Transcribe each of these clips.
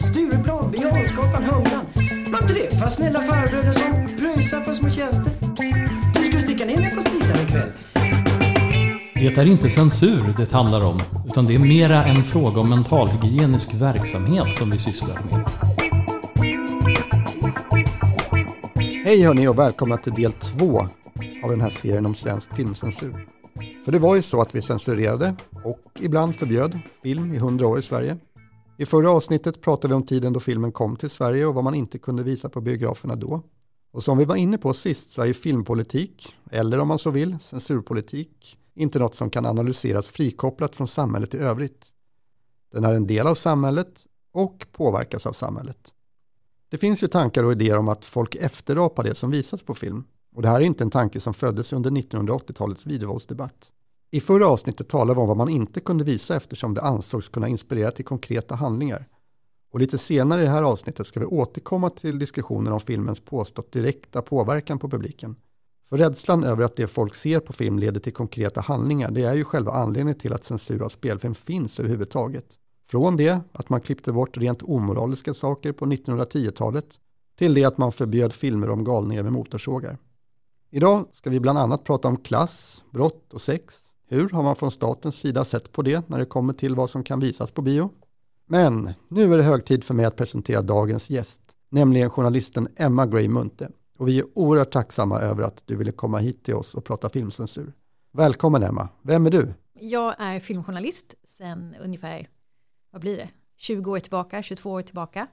Stureplan, Birger Humlan. Var inte det för snälla farbröder som pröjsar för små tjänster? Du skulle sticka ner mig på stridan ikväll. Det är inte censur det handlar om, utan det är mera en fråga om mentalhygienisk verksamhet som vi sysslar med. Hej hörni och välkomna till del två av den här serien om svensk filmcensur. För det var ju så att vi censurerade och ibland förbjöd film i hundra år i Sverige. I förra avsnittet pratade vi om tiden då filmen kom till Sverige och vad man inte kunde visa på biograferna då. Och som vi var inne på sist så är ju filmpolitik, eller om man så vill, censurpolitik, inte något som kan analyseras frikopplat från samhället i övrigt. Den är en del av samhället och påverkas av samhället. Det finns ju tankar och idéer om att folk efterapar det som visas på film. Och det här är inte en tanke som föddes under 1980-talets videovåldsdebatt. I förra avsnittet talade vi om vad man inte kunde visa eftersom det ansågs kunna inspirera till konkreta handlingar. Och lite senare i det här avsnittet ska vi återkomma till diskussionen om filmens påstått direkta påverkan på publiken. För rädslan över att det folk ser på film leder till konkreta handlingar, det är ju själva anledningen till att censur av spelfilm finns överhuvudtaget. Från det att man klippte bort rent omoraliska saker på 1910-talet till det att man förbjöd filmer om galningar med motorsågar. Idag ska vi bland annat prata om klass, brott och sex. Hur har man från statens sida sett på det när det kommer till vad som kan visas på bio? Men nu är det hög tid för mig att presentera dagens gäst, nämligen journalisten Emma Gray Munthe. Och vi är oerhört tacksamma över att du ville komma hit till oss och prata filmcensur. Välkommen Emma, vem är du? Jag är filmjournalist sedan ungefär, vad blir det, 20 år tillbaka, 22 år tillbaka.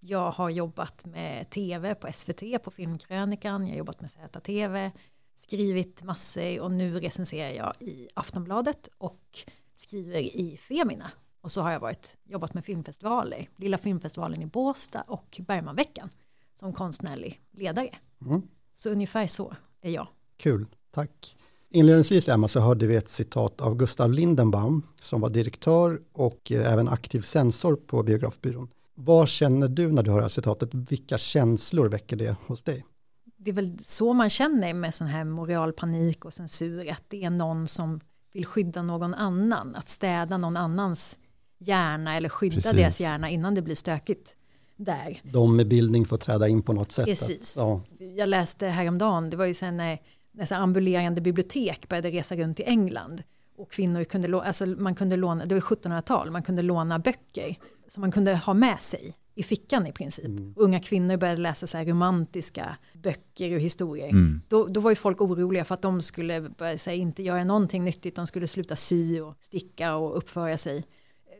Jag har jobbat med tv på SVT, på Filmkrönikan, jag har jobbat med ZTV, skrivit massor och nu recenserar jag i Aftonbladet och skriver i Femina. Och så har jag varit, jobbat med filmfestivaler, Lilla filmfestivalen i Båstad och Bergmanveckan som konstnärlig ledare. Mm. Så ungefär så är jag. Kul, tack. Inledningsvis Emma så hörde vi ett citat av Gustav Lindenbaum som var direktör och eh, även aktiv censor på Biografbyrån. Vad känner du när du hör det här citatet? Vilka känslor väcker det hos dig? Det är väl så man känner med sån här moralpanik och censur, att det är någon som vill skydda någon annan, att städa någon annans hjärna eller skydda Precis. deras hjärna innan det blir stökigt där. De med bildning får träda in på något sätt. Precis. ja. Jag läste häromdagen, det var ju sen när, när ambulerande bibliotek började resa runt i England och kvinnor kunde, alltså man kunde låna, det var 1700-tal, man kunde låna böcker som man kunde ha med sig i fickan i princip. Mm. Unga kvinnor började läsa så här romantiska böcker och historier. Mm. Då, då var ju folk oroliga för att de skulle börja, här, inte göra någonting nyttigt, de skulle sluta sy och sticka och uppföra sig.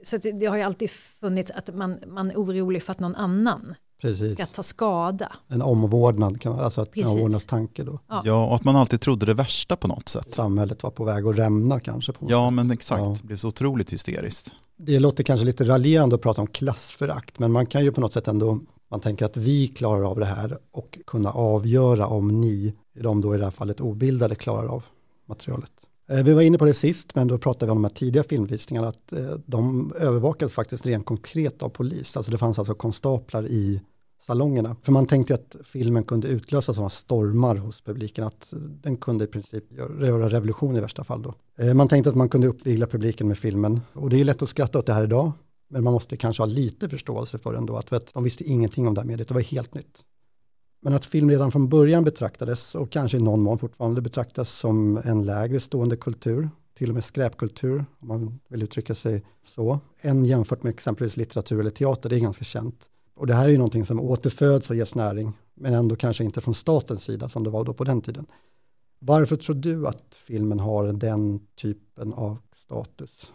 Så det, det har ju alltid funnits att man, man är orolig för att någon annan Precis. ska ta skada. En omvårdnad, alltså att en omvårdnadstanke då. Ja. ja, och att man alltid trodde det värsta på något sätt. Samhället var på väg att rämna kanske. På ja, men exakt. Ja. Det blev så otroligt hysteriskt det låter kanske lite raljerande att prata om klassförakt, men man kan ju på något sätt ändå, man tänker att vi klarar av det här och kunna avgöra om ni, de då i det här fallet obildade, klarar av materialet. Eh, vi var inne på det sist, men då pratade vi om de här tidiga filmvisningarna, att eh, de övervakades faktiskt rent konkret av polis. Alltså det fanns alltså konstaplar i salongerna. För man tänkte att filmen kunde utlösa sådana stormar hos publiken att den kunde i princip göra revolution i värsta fall då. Eh, man tänkte att man kunde uppvigla publiken med filmen och det är lätt att skratta åt det här idag. Men man måste kanske ha lite förståelse för ändå, att vet, de visste ingenting om det här mediet, det var helt nytt. Men att film redan från början betraktades, och kanske i någon mån fortfarande betraktas som en lägre stående kultur, till och med skräpkultur, om man vill uttrycka sig så, än jämfört med exempelvis litteratur eller teater, det är ganska känt. Och det här är ju någonting som återföds och ges näring, men ändå kanske inte från statens sida som det var då på den tiden. Varför tror du att filmen har den typen av status?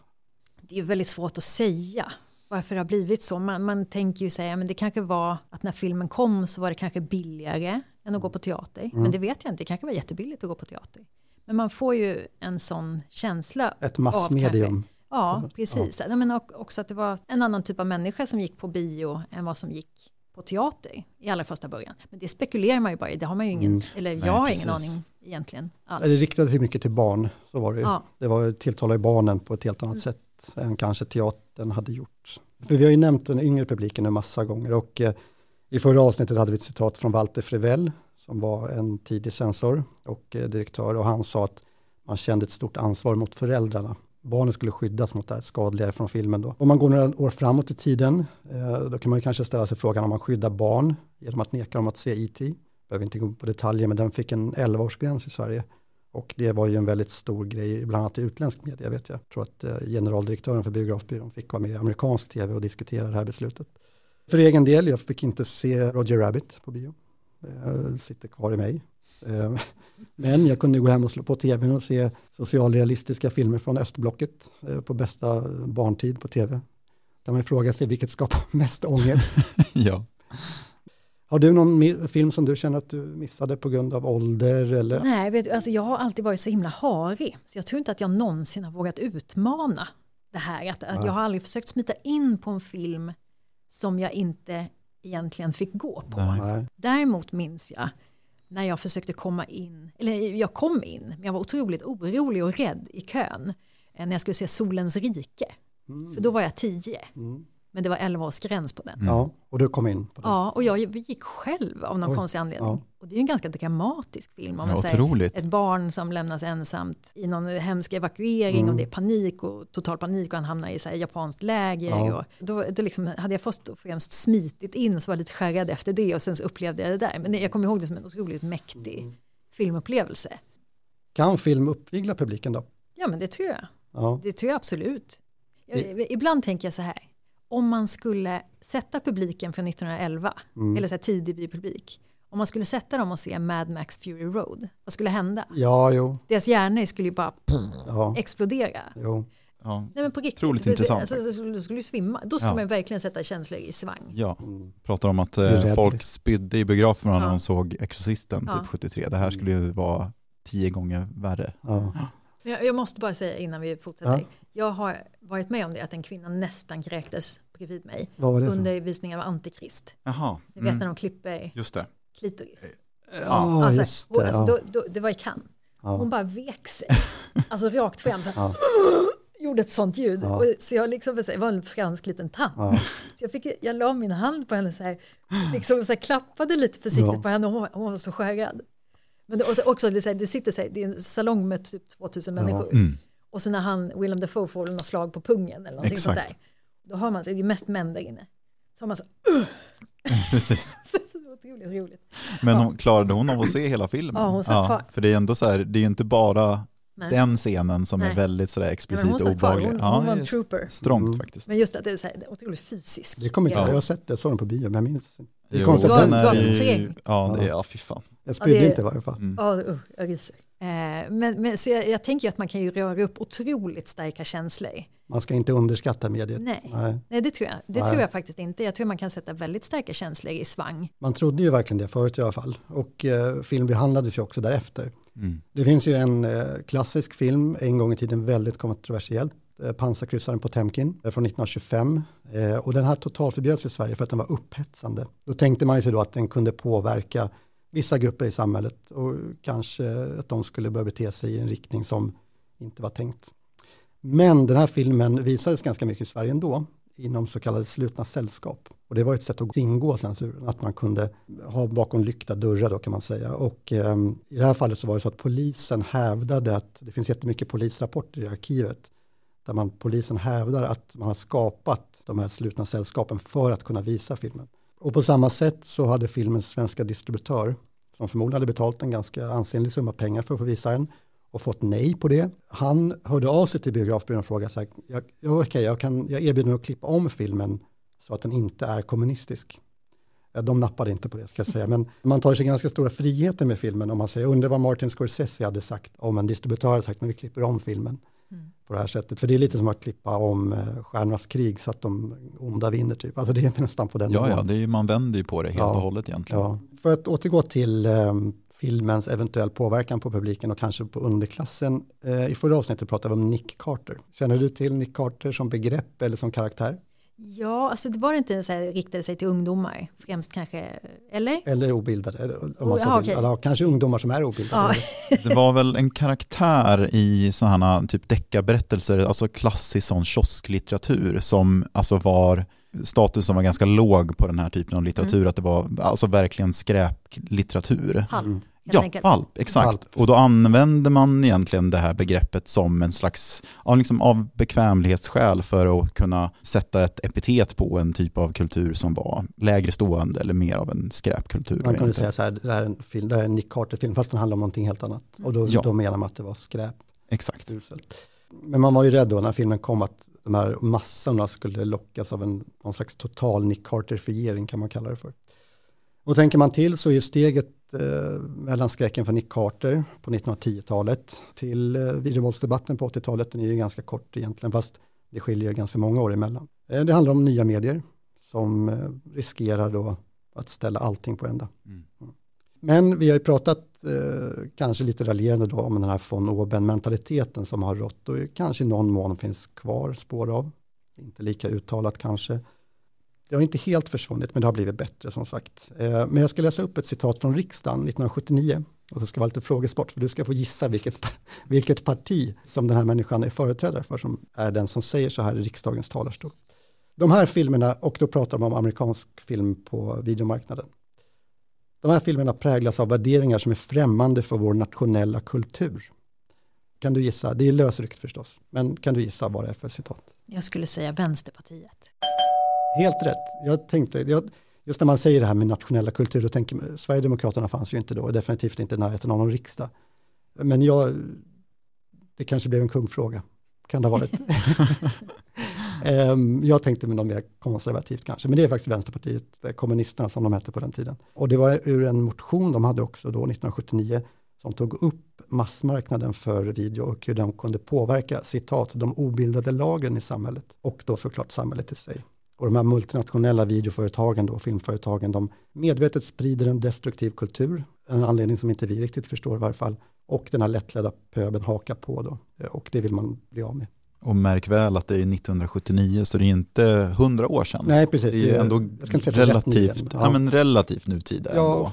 Det är väldigt svårt att säga varför det har blivit så. Man, man tänker ju säga, men det kanske var att när filmen kom så var det kanske billigare än att gå på teater. Mm. Men det vet jag inte, det kanske var jättebilligt att gå på teater. Men man får ju en sån känsla. Ett massmedium. Ja, precis. Ja. men också att det var en annan typ av människa som gick på bio än vad som gick på teater i allra första början. Men det spekulerar man ju bara i, det har man ju ingen, mm. eller jag Nej, har precis. ingen aning egentligen alls. Det riktade sig mycket till barn, så var det ja. Det var tilltalar ju barnen på ett helt annat mm. sätt än kanske teatern hade gjort. För vi har ju nämnt den yngre publiken en massa gånger och eh, i förra avsnittet hade vi ett citat från Walter Frivell som var en tidig censor och eh, direktör och han sa att man kände ett stort ansvar mot föräldrarna barnen skulle skyddas mot det här skadliga från filmen. Då. Om man går några år framåt i tiden, eh, då kan man ju kanske ställa sig frågan om man skyddar barn genom att neka dem att se E.T. Behöver inte gå på detaljer, men den fick en 11-årsgräns i Sverige. Och det var ju en väldigt stor grej, bland annat i utländsk media vet jag. Jag tror att eh, generaldirektören för biografbyrån fick vara med i amerikansk tv och diskutera det här beslutet. För egen del, jag fick inte se Roger Rabbit på bio. Det sitter kvar i mig. Eh, men jag kunde gå hem och slå på tvn och se socialrealistiska filmer från östblocket eh, på bästa barntid på tv. Där man frågar sig vilket skapar mest ångest. ja. Har du någon film som du känner att du missade på grund av ålder? Eller? Nej, vet du, alltså jag har alltid varit så himla harig. Så jag tror inte att jag någonsin har vågat utmana det här. Att, att jag har aldrig försökt smita in på en film som jag inte egentligen fick gå på. Nej. Däremot minns jag när jag försökte komma in, eller jag kom in, men jag var otroligt orolig och rädd i kön eh, när jag skulle se Solens rike. Mm. För då var jag tio. Mm. Men det var 11 års gräns på den. Mm. Ja, och du kom in på den. Ja, och jag gick själv av någon Oj. konstig anledning. Ja. Och det är ju en ganska dramatisk film. Om man ja, säger. Ett barn som lämnas ensamt i någon hemsk evakuering mm. och det är panik och total panik och han hamnar i så här, japanskt läger. Ja. Och då, då liksom, hade jag först och främst smitit in så var jag lite skärrad efter det och sen så upplevde jag det där. Men jag kommer ihåg det som en otroligt mäktig mm. filmupplevelse. Kan film uppvigla publiken då? Ja, men det tror jag. Ja. Det tror jag absolut. Jag, ibland tänker jag så här, om man skulle sätta publiken från 1911, mm. eller så här tidig biopublik, om man skulle sätta dem och se Mad Max Fury Road, vad skulle hända? Ja, jo. Deras hjärnor skulle ju bara ja. explodera. Jo. Ja. Nej, men på riktigt, Otroligt intressant. Alltså, du skulle ju svimma. Då skulle ja. man verkligen sätta känslor i svang. Ja, mm. pratar om att eh, folk spydde i biograferna när de såg Exorcisten typ 73. Det här skulle ju vara tio gånger värre. Jag, jag, måste bara säga innan vi fortsätter. Ja. Jag har varit med om det att en kvinna nästan kräktes bredvid mig under visningen av Antikrist. Jaha. Ni vet mm. när de klipper just det. klitoris. Ja, alltså, just det. Alltså, då, då, det var i Cannes. Ja. Hon bara vek sig. Alltså rakt fram. Så här, gjorde ett sånt ljud. Ja. Och, så jag liksom, det var en fransk liten tant. Ja. Så jag, fick, jag la min hand på henne så här, liksom så här, klappade lite försiktigt ja. på henne och hon, hon var så skärrad. Men det, också, det, det sitter sig, det är en salong med typ 2000 människor. Mm. Och så när han, Willem Dafoe får något slag på pungen eller någonting Exakt. sånt där. Då har man, det är mest män där inne. Så har man så, uh! Precis. otroligt roligt. Men hon, klarade hon av att se hela filmen? Ja, hon satt kvar. För det är ändå så här, det är inte bara Nej. den scenen som Nej. är väldigt sådär explicit och obehaglig. Hon, hon, hon var en trooper. Strångt mm. faktiskt. Men just att det är så här, otroligt fysiskt. Det kommer inte ja. jag har sett det, jag såg den på bio, men jag minns det. Är konstigt. Ja, det är, ja fy fan. Jag spydde ja, inte i varje fall. Mm. Ja, uh, jag ryser. Eh, men, men, så jag, jag, tänker att man kan ju röra upp otroligt starka känslor. Man ska inte underskatta mediet. Nej, Nej. Nej det, tror jag. det tror jag faktiskt inte. Jag tror man kan sätta väldigt starka känslor i svang. Man trodde ju verkligen det förut i alla fall. Och eh, film behandlades ju också därefter. Mm. Det finns ju en eh, klassisk film, en gång i tiden väldigt kontroversiellt, eh, Pansarkryssaren Potemkin eh, från 1925. Eh, och den här totalförbjöds i Sverige för att den var upphetsande. Då tänkte man sig då att den kunde påverka vissa grupper i samhället och kanske att de skulle börja bete sig i en riktning som inte var tänkt. Men den här filmen visades ganska mycket i Sverige ändå inom så kallade slutna sällskap. Och det var ett sätt att kringgå censuren, att man kunde ha bakom lyckta dörrar då kan man säga. Och eh, i det här fallet så var det så att polisen hävdade att det finns jättemycket polisrapporter i arkivet där man, polisen hävdar att man har skapat de här slutna sällskapen för att kunna visa filmen. Och på samma sätt så hade filmens svenska distributör, som förmodligen hade betalt en ganska ansenlig summa pengar för att få visa den, och fått nej på det. Han hörde av sig till biografbyrån och frågade så här, jag, okay, jag, kan, jag erbjuder mig att klippa om filmen så att den inte är kommunistisk. De nappade inte på det ska jag säga, men man tar sig ganska stora friheter med filmen om man säger, undrar vad Martin Scorsese hade sagt om en distributör hade sagt, men vi klipper om filmen mm. på det här sättet. För det är lite som att klippa om eh, Stjärnornas krig så att de onda vinner typ. Alltså det är nästan på den Ja, nivån. ja, det är, man vänder ju på det helt ja, och hållet egentligen. Ja. För att återgå till um, filmens eventuell påverkan på publiken och kanske på underklassen. Eh, I förra avsnittet pratade vi om Nick Carter. Känner du till Nick Carter som begrepp eller som karaktär? Ja, alltså det var inte så här, riktade sig till ungdomar, främst kanske, eller? Eller obildade, om man oh, okay. eller, kanske ungdomar som är obildade. Ja. det var väl en karaktär i sådana typ deckarberättelser, alltså klassisk sån kiosklitteratur som alltså var statusen var ganska låg på den här typen av litteratur, mm. att det var alltså verkligen skräplitteratur. Mm. Ja, enkelt. valp, exakt. Valp. Och då använder man egentligen det här begreppet som en slags, liksom av bekvämlighetsskäl för att kunna sätta ett epitet på en typ av kultur som var lägre stående eller mer av en skräpkultur. Man kunde säga så här, det här är en, film, det här är en Nick Carter-film, fast den handlar om någonting helt annat. Och då, Ja. då menar man att det var skräp. Exakt. uselt. Men man var ju rädd då när filmen kom att de här massorna skulle lockas av en någon slags total Nick Carter-förgering kan man kalla det för. Och tänker man till så är steget eh, mellan skräcken för Nick Carter på 1910-talet till eh, videovåldsdebatten på 80-talet, den är ju ganska kort egentligen, fast det skiljer ganska många år emellan. Eh, det handlar om nya medier som eh, riskerar då att ställa allting på ända. Mm. Men vi har ju pratat eh, kanske lite raljerande då om den här von oben-mentaliteten som har rått och kanske i någon mån finns kvar spår av. Inte lika uttalat kanske. Det har inte helt försvunnit men det har blivit bättre som sagt. Eh, men jag ska läsa upp ett citat från riksdagen 1979 och så ska det vara lite frågesport för du ska få gissa vilket, vilket parti som den här människan är företrädare för som är den som säger så här i riksdagens talarstol. De här filmerna, och då pratar de om amerikansk film på videomarknaden. De här filmerna präglas av värderingar som är främmande för vår nationella kultur. Kan du gissa? Det är lösryckt förstås, men kan du gissa vad det är för citat? Jag skulle säga Vänsterpartiet. Helt rätt. Jag tänkte, jag, just när man säger det här med nationella kultur, då tänker man, Sverigedemokraterna fanns ju inte då, och definitivt inte i närheten av någon riksdag. Men jag, det kanske blev en kungfråga, kan det ha varit. Ehm, jag tänkte med något mer konservativt kanske, men det är faktiskt Vänsterpartiet, kommunisterna som de hette på den tiden. Och det var ur en motion de hade också då 1979 som tog upp massmarknaden för video och hur de kunde påverka, citat, de obildade lagren i samhället och då såklart samhället i sig. Och de här multinationella videoföretagen då, filmföretagen, de medvetet sprider en destruktiv kultur, en anledning som inte vi riktigt förstår i varje fall, och den här lättledda pöben hakar på då, och det vill man bli av med. Och märk väl att det är 1979 så det är inte 100 år sedan. Nej, precis. det är ändå det är relativt, nyligen. ja. men relativt nutida Ja, ändå.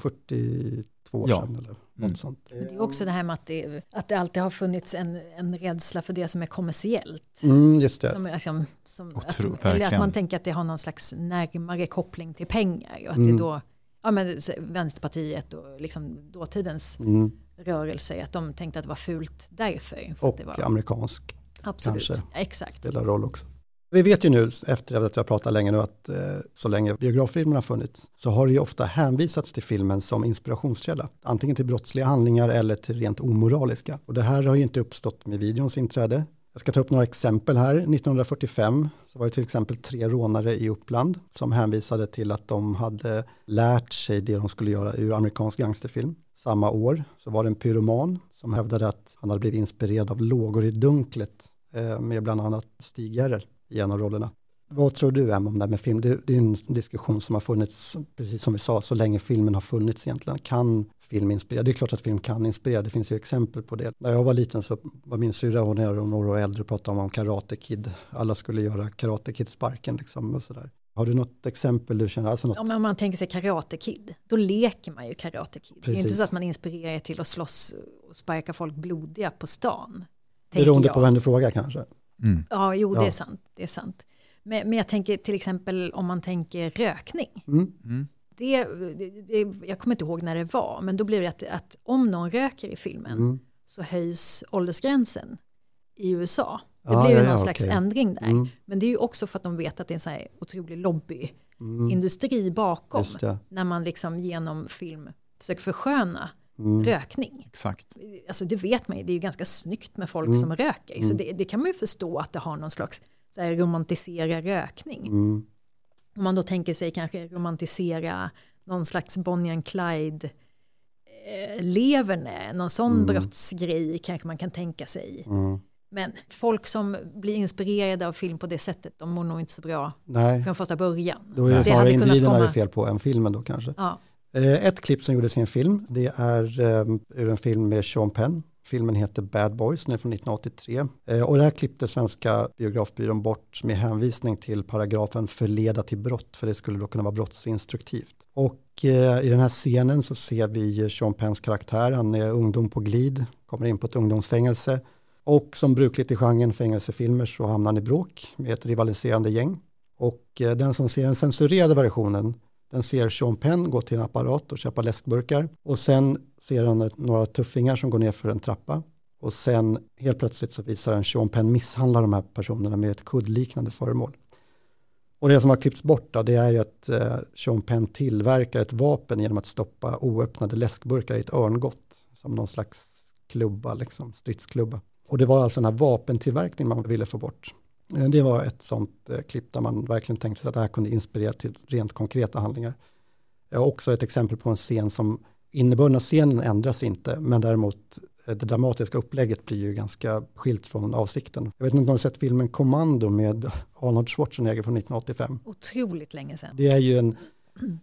42 år Ja. sedan eller något Mm. sånt. Men det är också det här med att det, att det alltid har funnits en, en rädsla för det som är kommersiellt. Mm, just det. Som, liksom, som Och att, eller att man tänker att det har någon slags närmare koppling till pengar. Och att Mm. det då, ja men Vänsterpartiet och liksom dåtidens Mm. rörelse, att de tänkte att det var fult därför. För att Och det var, amerikansk absolut, kanske. exakt. spelar roll också. Vi vet ju nu, efter att jag pratat länge nu, att eh, så länge biograffilmerna har funnits så har det ju ofta hänvisats till filmen som inspirationskälla. Antingen till brottsliga handlingar eller till rent omoraliska. Och det här har ju inte uppstått med videons inträde. Jag ska ta upp några exempel här. 1945 så var det till exempel tre rånare i Uppland som hänvisade till att de hade lärt sig det de skulle göra ur amerikansk gangsterfilm. Samma år så var det en pyroman som hävdade att han hade blivit inspirerad av lågor i dunklet eh, med bland annat Stig Gerrel i en av rollerna. Vad tror du Em om det här med film? Det, det är en diskussion som har funnits, precis som vi sa, så länge filmen har funnits egentligen. Kan film inspirera? Det är klart att film kan inspirera, det finns ju exempel på det. När jag var liten så var min syrra, hon är några år äldre, och pratade om Karate Kid. Alla skulle göra Karate Kid-sparken liksom och sådär. Har du något exempel du känner? Alltså något? Ja, men om man tänker sig Karate Kid, då leker man ju Karate Kid. Det är inte Precis. så att man inspirerar till att slåss och sparka folk blodiga på stan. Beroende på vem du frågar kanske. Mm. Ja, jo, det Ja. är sant. Det är sant. Men, men jag tänker till exempel om man tänker rökning. Mm. Mm. Det, det, det, jag kommer inte ihåg när det var, men då blir det att, att om någon röker i filmen Mm. så höjs åldersgränsen i USA. Det Ah, blir ju ja, någon ja, slags okej. ändring där. Mm. Men det är ju också för att de vet att det är en sån här otrolig Mm. lobbyindustri bakom. Just det. När man liksom genom film försöker försköna Mm. rökning. Exakt. Alltså det vet man ju, det är ju ganska snyggt med folk Mm. som röker. Så Mm. det, det kan man ju förstå att det har någon slags så här, romantisera rökning. Mm. Om man då tänker sig kanske romantisera någon slags Bonnie and Clyde eh, leverne, någon sån Mm. brottsgrej kanske man kan tänka sig. Mm. Men folk som blir inspirerade av film på det sättet, de mår nog inte så bra Nej, från första början. då är det snarare individerna det är komma- fel på än filmen då kanske. Ja, Eh, ett klipp som gjordes i en film, det är eh, ur en film med Sean Penn. Filmen heter Bad Boys, den är från 1983. Eh, och det här klippte Svenska biografbyrån bort med hänvisning till paragrafen förleda till brott, för det skulle då kunna vara brottsinstruktivt. Och i den här scenen så ser vi Sean Penns karaktär, han är ungdom på glid, kommer in på ett ungdomsfängelse. Och som brukligt i genren fängelsefilmer så hamnar han i bråk med ett rivaliserande gäng. Och den som ser den censurerade versionen den ser Sean Penn gå till en apparat och köpa läskburkar. Och sen ser han några tuffingar som går ner för en trappa. Och sen helt plötsligt så visar den Sean Penn misshandlar de här personerna med ett kuddliknande föremål. Och det som har klippts bort då, det är ju att eh, Sean Penn tillverkar ett vapen genom att stoppa oöppnade läskburkar i ett örngott. Som någon slags klubba, liksom, stridsklubba. Och det var alltså den här vapentillverkningen man ville få bort. Eh, Det var ett sånt eh, klipp där man verkligen tänkte sig att det här kunde inspirera till rent konkreta handlingar. Jag har också ett exempel på en scen som innebörden av scenen ändras inte, men däremot eh, det dramatiska upplägget blir ju ganska skilt från avsikten. Jag vet inte om du har sett filmen Commando med Arnold Schwarzenegger från 1985. Otroligt länge sedan. Det är ju en,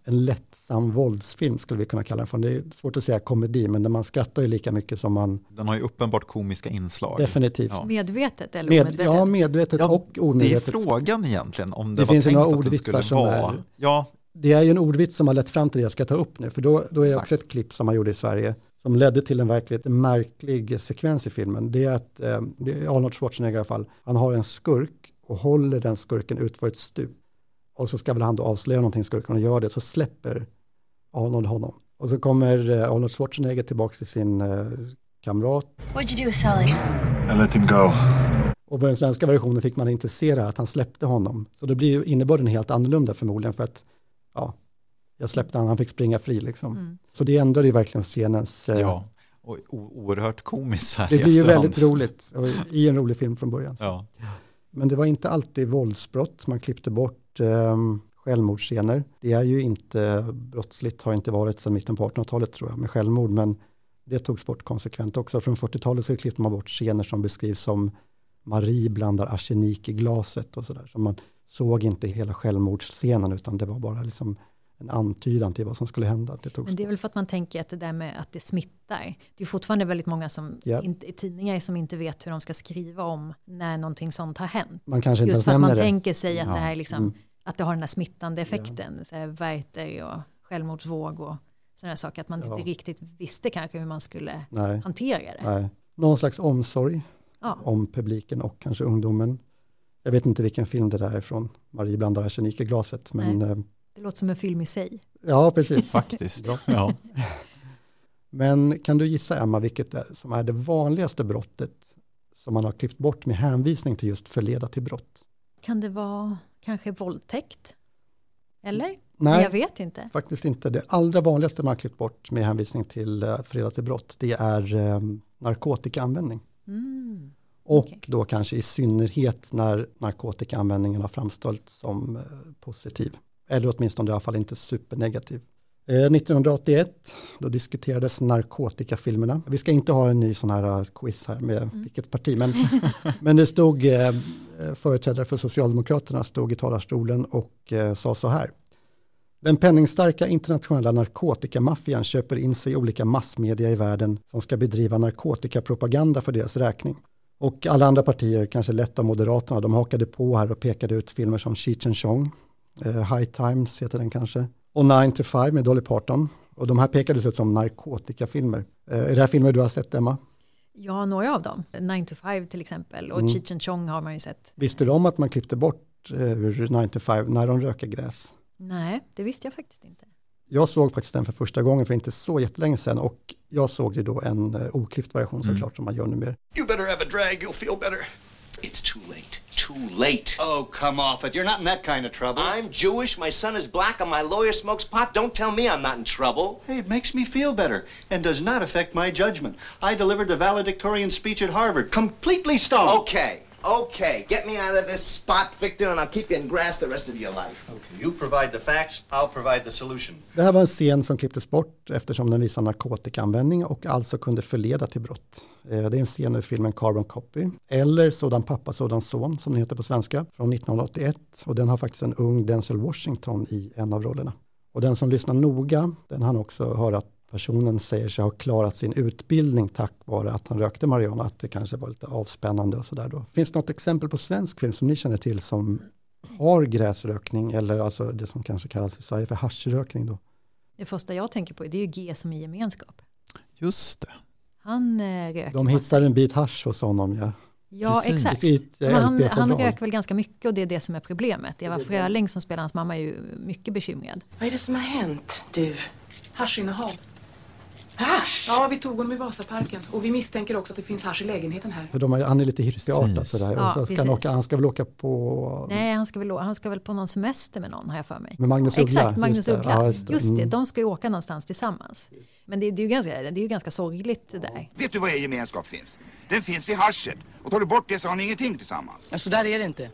en lättsam våldsfilm skulle vi kunna kalla den för. Det är svårt att säga komedi, men man skrattar ju lika mycket som man Den har ju uppenbart komiska inslag. definitivt. Ja. Medvetet eller Med, omedvetet? ja, medvetet Ja, och Det är omedvetet. frågan egentligen om det, Det var finns tänkt några att ordvitsar skulle som vara. är- Ja, Det är ju en ordvits som har lett fram till det jag ska ta upp nu, för då, då är Exakt. också ett klipp som man gjorde i Sverige som ledde till en verkligt märklig sekvens i filmen. Det är att, eh, det är Arnold Schwarzenegger i alla fall, han har en skurk och håller den skurken ut för ett stup. Och så ska väl han då avslöja någonting skurken och gör det, så släpper Arnold honom. Och så kommer eh, Arnold Schwarzenegger tillbaka till sin eh, kamrat What'd you do with Sully? I let him go. och på den svenska versionen fick man inte se det, här, att han släppte honom. Så då blir ju innebörden helt annorlunda förmodligen för att ja, jag släppte han, han fick springa fri liksom. Mm. Så det ändrade ju verkligen scenens... eh, ja. Och oerhört komiskt här Det blir ju väldigt roligt i en rolig film från början. Ja. Men det var inte alltid våldsbrott, man klippte bort eh, självmordsscener. Det är ju inte brottsligt, har inte varit sedan mitten på 1800-talet tror jag, med självmord, men det togs bort konsekvent också. Från 40-talet så klippte man bort scener som beskrivs som Marie blandar arsenik i glaset och sådär. Så man såg inte hela självmordsscenen utan det var bara liksom en antydan till vad som skulle hända. Det togs Men det är väl för att man tänker att det där med att det smittar. Det är fortfarande väldigt många som Ja. inte, tidningar som inte vet hur de ska skriva om när någonting sånt har hänt. Man kanske inte Just för att man det. tänker sig att Ja. det här är liksom, Mm. Att det har den här smittande effekten. Så här Werther och självmordsvåg och sådana saker. Att man Ja. inte riktigt visste kanske hur man skulle Nej, hantera det. nej. Någon slags omsorg Ja. om publiken och kanske ungdomen. Jag vet inte vilken film det där är från. Marie blandar arsenik i glaset. Men eh, Det låter som en film i sig. ja, precis. Faktiskt. Ja. Men kan du gissa, Emma, vilket är, som är det vanligaste brottet som man har klippt bort med hänvisning till just förleda till brott? Kan det vara kanske våldtäkt? Eller? Nej, Jag vet inte. faktiskt inte. Det allra vanligaste man har klippt bort med hänvisning till uh, förleda till brott, det är eh, narkotikaanvändning. Mm. Och Okej. då kanske i synnerhet när narkotikaanvändningen har framställts som eh, positiv. Eller åtminstone i alla fall inte supernegativ. Eh, 1981, då diskuterades narkotikafilmerna. Vi ska inte ha en ny sån här eh, quiz här med vilket parti, men, men det stod eh, eh, företrädare för Socialdemokraterna stod i talarstolen och eh, sa så här. Den penningstarka internationella narkotikamaffian köper in sig i olika massmedia i världen som ska bedriva narkotikapropaganda för deras räkning. Och alla andra partier, kanske lätt av Moderaterna, de hakade på här och pekade ut filmer som Cheech and Chong, eh, High Times heter den kanske, och 9 to 5 med Dolly Parton. Och de här pekades ut som narkotikafilmer. Eh, är det här filmer du har sett, Emma? Ja, några av dem. 9 to 5 till exempel. Och Mm. Cheech and Chong har man ju sett. Visste du om att man klippte bort eh, ur 9 to 5 när de röker gräs? Nej, det visste jag faktiskt inte. Jag såg faktiskt den för första gången för inte så jättelänge sedan och jag såg ju då en uh, oklippt version såklart som man gör numera. You better have a drag, you'll feel better. It's too late. Too late. Oh, come off it. You're not in that kind of trouble. I'm Jewish, my son is black, and my lawyer smokes pot. Don't tell me I'm not in trouble. Hey, it makes me feel better and does not affect my judgment. I delivered the valedictorian speech at Harvard, completely stoned. Okay, okay. Get me out of this spot, Victor, and I'll keep you in grass the rest of your life. Okay, you provide the facts, I'll provide the solution. Det här var en scen som klipptes bort eftersom den visar narkotikaanvändning och alltså kunde förleda till brott. Eh, Det är en scen ur filmen Carbon Copy, eller Sådan pappa, sådan son som den heter på svenska, från 1981. Och den har faktiskt en ung Denzel Washington i en av rollerna. Och den som lyssnar noga, den han också höra att personen säger sig ha klarat sin utbildning tack vare att han rökte marijuana, att det kanske var lite avspännande och sådär då. Finns det något exempel på svensk film som ni känner till som har gräsrökning eller alltså det som kanske kallas i Sverige för haschrökning då? Det första jag tänker på det är ju G som i gemenskap. Just det. Han eh, röker De hittar en bit hasch hos honom, ja. Ja, Precis. exakt. I ett, eh, Men han, han röker väl ganska mycket och det är det som är problemet. Eva Fröling som spelar hans mamma är ju mycket bekymrad. Vad är det som har hänt, du? Haschinnehav. Hasch? Ja, vi tog honom i Vasaparken och vi misstänker också att det finns hasch i lägenheten här. För de är, han är lite hippieartad Precis. sådär. Ja, och så ska han, åka, han ska väl åka på Nej, han ska, väl, han ska väl på någon semester med någon har jag för mig. med Magnus Uggla. Exakt, Magnus just det. Uggla. Ja, just, just det. det. Mm. de ska ju åka någonstans tillsammans. Men det, det, är, ju ganska, det är ju ganska sorgligt det där. Vet du var er gemenskap finns? Den finns i haschet. Och tar du bort det så har ni ingenting tillsammans. Ja, så där är det inte.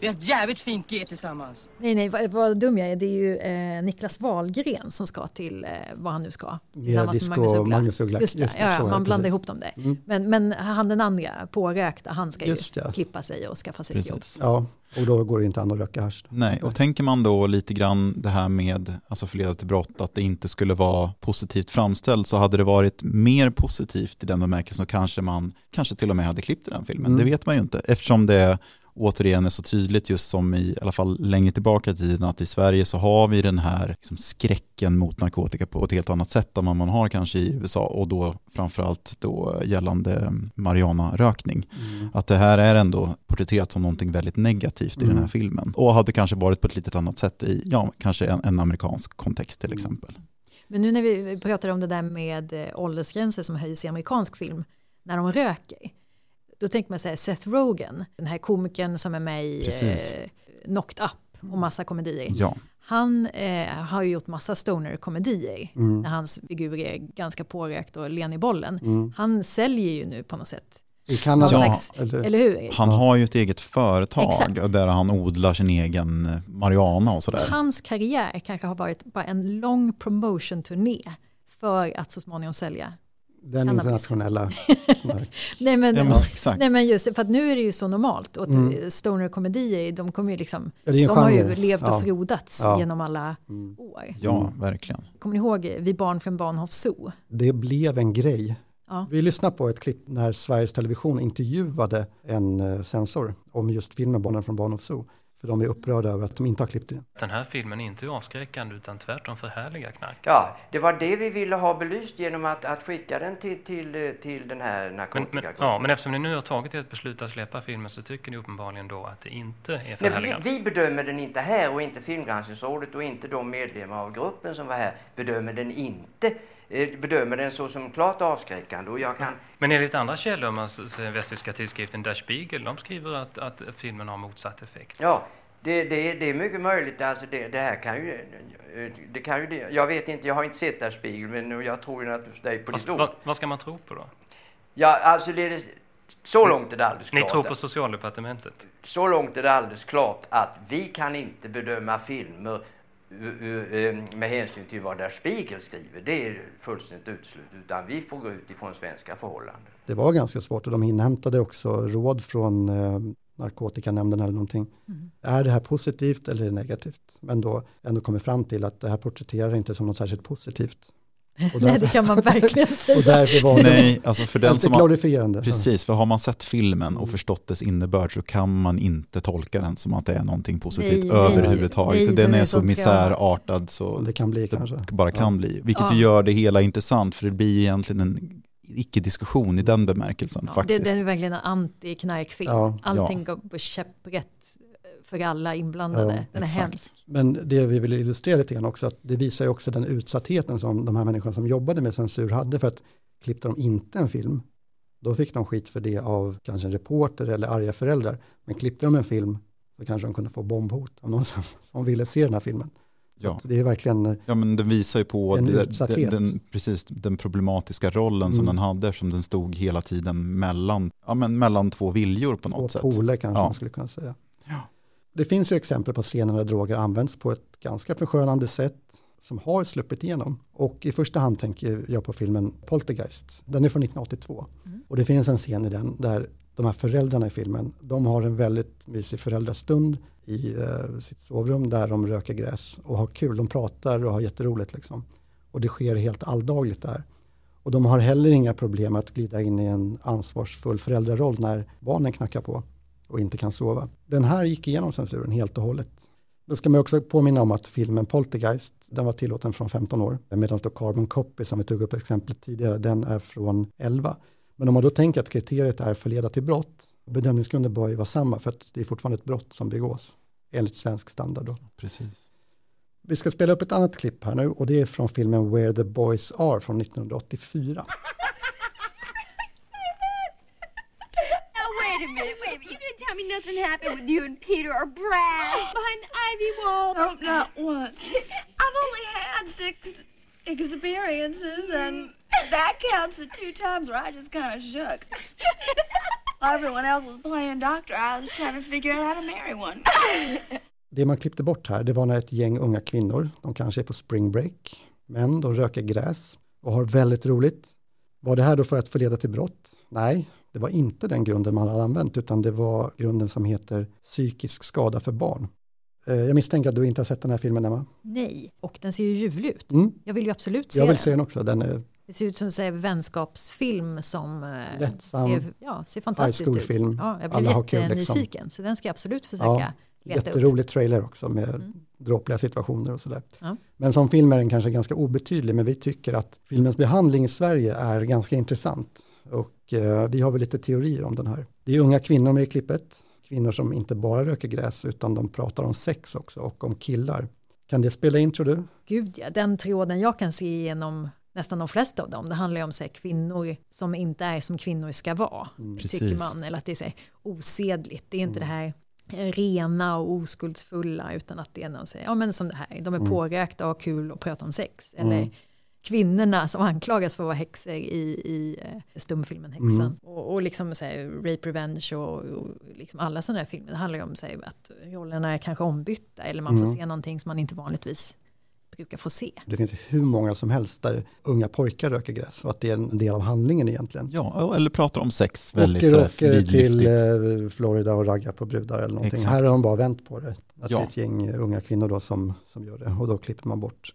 Vi har ett jävligt fint G tillsammans. Nej, nej, vad, vad dum jag är. Det är ju eh, Niklas Wahlgren som ska till eh, vad han nu ska. Tillsammans Disco med Magnus Uggla. Magnus Uggla. Just det, Just det, ja, ja, man blandar ihop dem där. Mm. Men, men han den andra, pårökta, han ska Just ju det. klippa sig och skaffa sig ett jobb. Ja, och då går det inte an att röka hasch. Nej, och tänker man då lite grann det här med alltså förleda till brott, att det inte skulle vara positivt framställt, så hade det varit mer positivt i den bemärkelsen så kanske man kanske till och med hade klippt i den filmen. Mm. Det vet man ju inte, eftersom det återigen är så tydligt just som i, i alla fall längre tillbaka i tiden att i Sverige så har vi den här liksom, skräcken mot narkotika på ett helt annat sätt än vad man har kanske i USA och då framförallt då gällande marijuana-rökning. Att det här är ändå porträtterat som någonting väldigt negativt i den här Mm. filmen och hade kanske varit på ett litet annat sätt i, ja, kanske en, en amerikansk kontext till exempel. Men nu när vi pratar om det där med eh, åldersgränser som höjs i amerikansk film, när de röker, då tänker man säga Seth Rogen, den här komikern som är med i Precis. eh, Knocked Up och massa komedier. Ja, Han eh, har ju gjort massa stoner-komedier, Mm. när hans figur är ganska pårökt och len i bollen. Mm. Han säljer ju nu på något sätt, I Kanada, Ja, eller, eller hur? han har ju ett eget företag Exakt. där han odlar sin egen eh, marijuana och sådär. Hans karriär kanske har varit bara en lång promotion-turné för att så småningom sälja. Den cannabis. internationella. här- Nej men, Ja, men, exakt. nej, men just det, för att nu är det ju så normalt och Mm. stoner-komedier, de kommer ju liksom, Ja, de har ju levt och Ja. frodats Ja. genom alla Mm. år. Ja, verkligen. Kommer ni ihåg Vi barn från Bahnhof Zoo? Det blev en grej. Ja. Vi lyssnar på ett klipp när Sveriges Television intervjuade en eh, censor om just filmen Barnen från Barn of Zoo. För de är upprörda över att de inte har klippt den. Den här filmen är inte avskräckande utan tvärtom förhärligar knark. Ja, det var det vi ville ha belyst genom att, att skicka den till, till, till den här Men, men, narkotikagruppen. ja, men eftersom ni nu har tagit ert beslut att släppa filmen så tycker ni uppenbarligen då att det inte är Nej, förhärligande. vi, vi bedömer den inte här och inte Filmgranskningsrådet och inte de medlemmar av gruppen som var här bedömer den inte. Eh, Bedömer den så som klart avskräckande och jag kan... Men enligt andra källor, man säger västtyska tidskriften Der Spiegel, de skriver att, att filmen har motsatt effekt. Ja, det, det, det är mycket möjligt. Alltså det, det här kan ju... eh, Det kan ju jag vet inte, jag har inte sett där Spiegel men jag tror ju naturligtvis dig på ditt ord. vad, vad ska man tro på då? Ja, alltså det är så långt är det alldeles Ni klart. tror på socialdepartementet? Så långt är det alldeles klart att vi kan inte bedöma filmer med hänsyn till vad Der Spiegel skriver. Det är fullständigt uteslutet. Utan vi får gå ut ifrån svenska förhållanden. Det var ganska svårt och de inhämtade också råd från eh, narkotikanämnden eller någonting. Mm. Är det här positivt eller är det negativt? Men då ändå kommer fram till att det här porträtterar inte som något särskilt positivt. Och Nej, det kan man verkligen och säga. därför var det Nej, alltså för den som har. Precis, för har man sett filmen och förstått dess innebörd så kan man inte tolka den som att det är någonting positivt Nej, överhuvudtaget. nej, den den är är så misärartad så Det kan bli det kanske. bara kan Ja. bli. Vilket Ja. gör det hela intressant för det blir egentligen en icke-diskussion i den bemärkelsen Ja, det, faktiskt. den är verkligen en anti-knarkfilm. Ja. Allting går på käpprätt för alla inblandade. Ja, den är exakt. hemsk. Men det vi vill illustrera lite grann också, att det visar ju också den utsattheten som de här människorna som jobbade med censur hade för att klippte de inte en film, då fick de skit för det av kanske en reporter eller arga föräldrar. Men klippte de en film så kanske de kunde få bombhot av någon som, som ville se den här filmen. Ja. att det är verkligen, eh, Ja men den visar ju på den, utsatthet. den, precis, den problematiska rollen som Mm. den hade som den stod hela tiden mellan, ja, men mellan två viljor på något två sätt. poler kanske Ja. man skulle kunna säga. Ja. Det finns ju exempel på scener där droger används på ett ganska förskönande sätt som har sluppit igenom. Och i första hand tänker jag på filmen Poltergeist. Den är från 1982. Och det finns en scen i den där de här föräldrarna i filmen, de har en väldigt mysig föräldrastund i eh, sitt sovrum där de röker gräs och har kul. De pratar och har jätteroligt liksom. Och det sker helt alldagligt där. Och de har heller inga problem att glida in i en ansvarsfull föräldraroll när barnen knackar på och inte kan sova. Den här gick igenom censuren helt och hållet. Då ska man också påminna om att filmen Poltergeist, den var tillåten från 15 år, medan då Carbon Copy, som vi tog upp exemplet tidigare, den är från 11. Men om man då tänker att kriteriet är förleda till brott, bedömningsgrunden bör ju vara samma för att det är fortfarande ett brott som begås enligt svensk standard. Då. Precis. Vi ska spela upp ett annat klipp här nu och det är från filmen Where the Boys Are från 1984. Tell me nothing happened with you and Peter or Brad behind the ivy wall? No, not once. I've only had six experiences, and that counts the two times where I just kind of shook. While everyone else was playing doctor, I was trying to figure out how to marry one. Det man klippte bort här, det var när ett gäng unga kvinnor, de kanske är på spring break, men de röker gräs och har väldigt roligt. Var det här då för att förleda till brott? Nej, det var inte den grunden man hade använt, utan det var grunden som heter psykisk skada för barn. Eh, Jag misstänker att du inte har sett den här filmen, Emma? Nej, och den ser ju ljuvlig ut. Mm. Jag vill ju absolut se Jag vill den. se den också, den är Det ser ut som en vänskapsfilm som eh, Lättsam ser, ja, ser fantastiskt high ut. school-film. Ja, jag Alla blev jättenyfiken, liksom. så den ska jag absolut försöka ja, leta upp. jätterolig trailer också med dråpliga situationer och sådär. Ja. Men som film är den kanske ganska obetydlig, men vi tycker att filmens behandling i Sverige är ganska intressant. Och eh, vi har väl lite teorier om den här. Det är unga kvinnor med i klippet, kvinnor som inte bara röker gräs, utan de pratar om sex också och om killar. Kan det spela in tror du? Gud ja, den tråden jag kan se genom nästan de flesta av dem, det handlar ju om så här, kvinnor som inte är som kvinnor ska vara, tycker Precis. man, eller att det är så här, osedligt, det är inte det här rena och oskuldsfulla, utan att det är någon, så här, ja men som det här, de är Mm. pårökta och har kul och pratar om sex, eller Mm. Kvinnorna som anklagas för att vara häxor i, i eh, stumfilmen Häxan. Mm. Och, och liksom så här, rape revenge och, och liksom alla sådana här filmer, det handlar ju om så här, att rollerna är kanske ombytta, eller man får Mm. se någonting som man inte vanligtvis brukar få se. Det finns hur många som helst där unga pojkar röker gräs och att det är en del av handlingen egentligen. Ja, eller pratar om sex väldigt här åker till eh, Florida och raggar på brudar eller någonting. Exakt. Här har de bara vänt på det. Att Ja. det är ett gäng unga kvinnor då som, som gör det och då klipper man bort.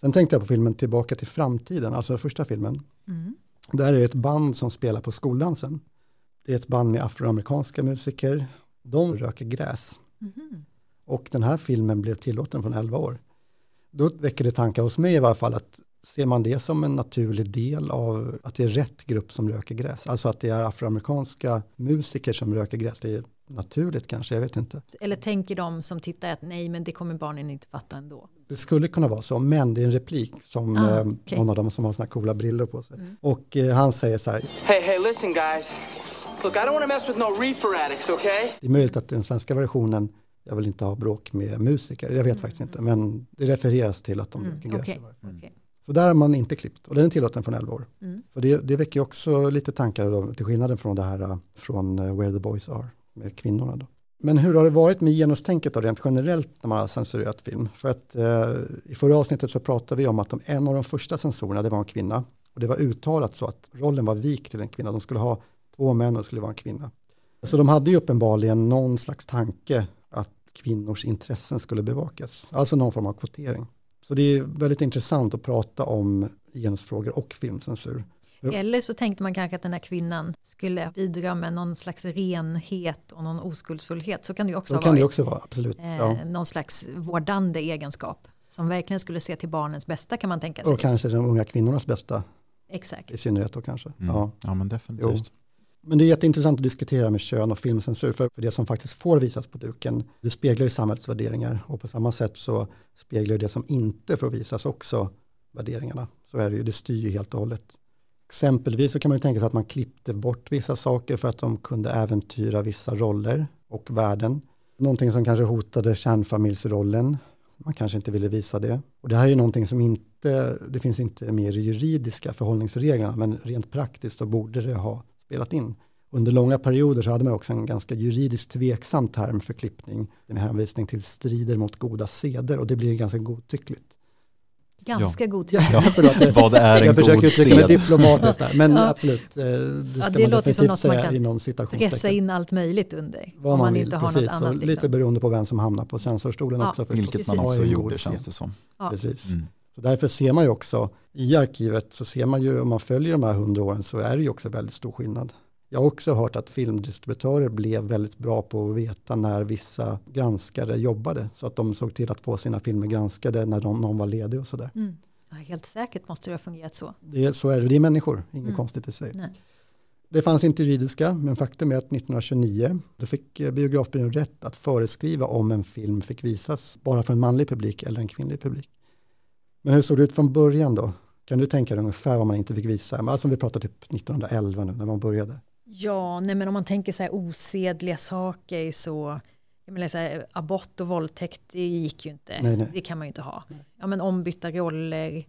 Sen tänkte jag på filmen Tillbaka till framtiden, alltså den första filmen. Mm. Där är ett band som spelar på skoldansen. Det är ett band med afroamerikanska musiker. De röker gräs. Mhm. Och den här filmen blev tillåten från 11 år. Då väcker det tankar hos mig i varje fall att ser man det som en naturlig del av att det är rätt grupp som röker gräs. Alltså att det är afroamerikanska musiker som röker gräs. Det är naturligt kanske, jag vet inte. Eller tänker de som tittar att nej, men det kommer barnen inte fatta ändå. Det skulle kunna vara så, men det är en replik som Ah, eh, okej. någon av dem som har såna coola briller på sig. Mm. Och eh, han säger så här, Hey, hey, listen, guys. Look, I don't want to mess with no reefer addicts, okay? det är möjligt att den svenska versionen, jag vill inte ha bråk med musiker, jag vet faktiskt inte, men det refereras till att de Mm, varje fall. okej. Så där har man inte klippt och den är tillåten från 11 år. Mm. Så det, det väcker också lite tankar då, till skillnaden från det här uh, från uh, Where the Boys Are med kvinnorna då. Men hur har det varit med genustänket då, rent generellt när man har censurerat film? För att eh, i förra avsnittet så pratade vi om att de, en av de första censorerna, det var en kvinna. Och det var uttalat så att rollen var vik till en kvinna. De skulle ha två män och det skulle vara en kvinna. Så de hade ju uppenbarligen någon slags tanke att kvinnors intressen skulle bevakas. Alltså någon form av kvotering. Så det är väldigt intressant att prata om genusfrågor och filmcensur. Eller så tänkte man kanske att den här kvinnan skulle bidra med någon slags renhet och någon oskuldsfullhet. Så kan det ju också Så ha kan det varit. också vara, absolut. Eh, Ja. Någon slags vårdande egenskap. Som verkligen skulle se till barnens bästa kan man tänka sig. Och kanske de unga kvinnornas bästa Exakt. i synnerhet då kanske. Mm. Ja. Ja, men definitivt. Jo. Men det är jätteintressant att diskutera med kön och filmcensur, för det som faktiskt får visas på duken, det speglar ju samhällets värderingar och på samma sätt så speglar ju det som inte får visas också värderingarna. Så är det ju, det styr ju helt och hållet. Exempelvis så kan man ju tänka sig att man klippte bort vissa saker för att de kunde äventyra vissa roller och värden. Någonting som kanske hotade kärnfamiljsrollen. Man kanske inte ville visa det. Och det här är ju någonting som inte, det finns inte med i juridiska förhållningsreglerna, men rent praktiskt så borde det ha spelat in. Under långa perioder så hade man också en ganska juridiskt tveksam term för klippning med hänvisning till strider mot goda seder och det blir ganska godtyckligt. Ganska Ja. godtyckligt. Ja, förlåt, jag- Vad är en jag försöker god uttrycka mig diplomatiskt där, men Ja. absolut, eh, det ska Ja, det man låter som definitivt något som man säga kan inom Pressa in allt möjligt under. Vad om man, man vill, inte har precis. något annat. Liksom. Lite beroende på vem som hamnar på censorstolen Ja, också. förstås. Vilket man också gjorde god känns det som. Ja. Precis. Mm. Så därför ser man ju också i arkivet så ser man ju om man följer de här hundra åren så är det ju också väldigt stor skillnad. Jag har också hört att filmdistributörer blev väldigt bra på att veta när vissa granskare jobbade så att de såg till att få sina filmer granskade när de, någon var ledig och sådär. Mm. Ja, helt säkert måste det ha fungerat så. Det, så är det, det är människor, inget Mm. konstigt i sig. Nej. Det fanns inte juridiska, men faktum är att 1929 då fick eh, biografbyrån rätt att föreskriva om en film fick visas bara för en manlig publik eller en kvinnlig publik. Men hur såg det ut från början då? Kan du tänka dig ungefär vad man inte fick visa? Alltså vi pratar typ 1911 nu när man började. Ja, nej men om man tänker så här osedliga saker så, jag menar så här, abort och våldtäkt, det gick ju inte. Nej, nej. Det kan man ju inte ha. Ja, men ombytta roller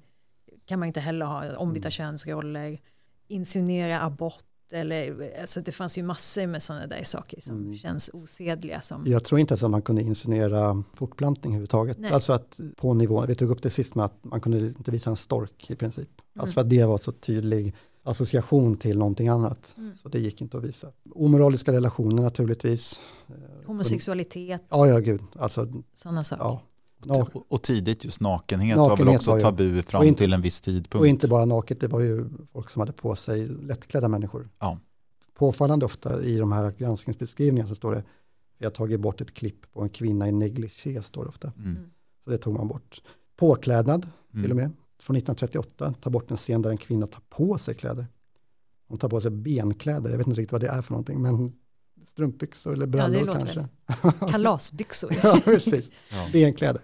kan man inte heller ha, ombytta Mm. könsroller, insinuera abort, eller, alltså det fanns ju massor med sådana där saker som Mm. känns osedliga. Som, Jag tror inte ens att man kunde insinuera fortplantning överhuvudtaget. Nej. Alltså att på nivå, vi tog upp det sist med att man kunde inte visa en stork i princip. Mm. Alltså för att det var så tydlig association till någonting annat. Mm. Så det gick inte att visa. Omoraliska relationer naturligtvis. homosexualitet, Ja, ja, gud. Alltså, sådana saker. ja. Och, och tidigt just nakenhet, var väl Nakenhet också var ju- tabu fram och inte- till en viss tidpunkt. Och inte bara naket, det var ju folk som hade på sig lättklädda människor. Ja. Påfallande ofta i de här granskningsbeskrivningarna så står det, vi har tagit bort ett klipp på en kvinna i negligé, står det ofta. Mm. Så det tog man bort. Påklädnad, Mm. till och med, från 1938, ta bort en scen där en kvinna tar på sig kläder. Hon tar på sig benkläder, jag vet inte riktigt vad det är för någonting, men strumpbyxor eller Ja, brallor låter kanske. Kalasbyxor. ja, precis. Ja. Benkläder.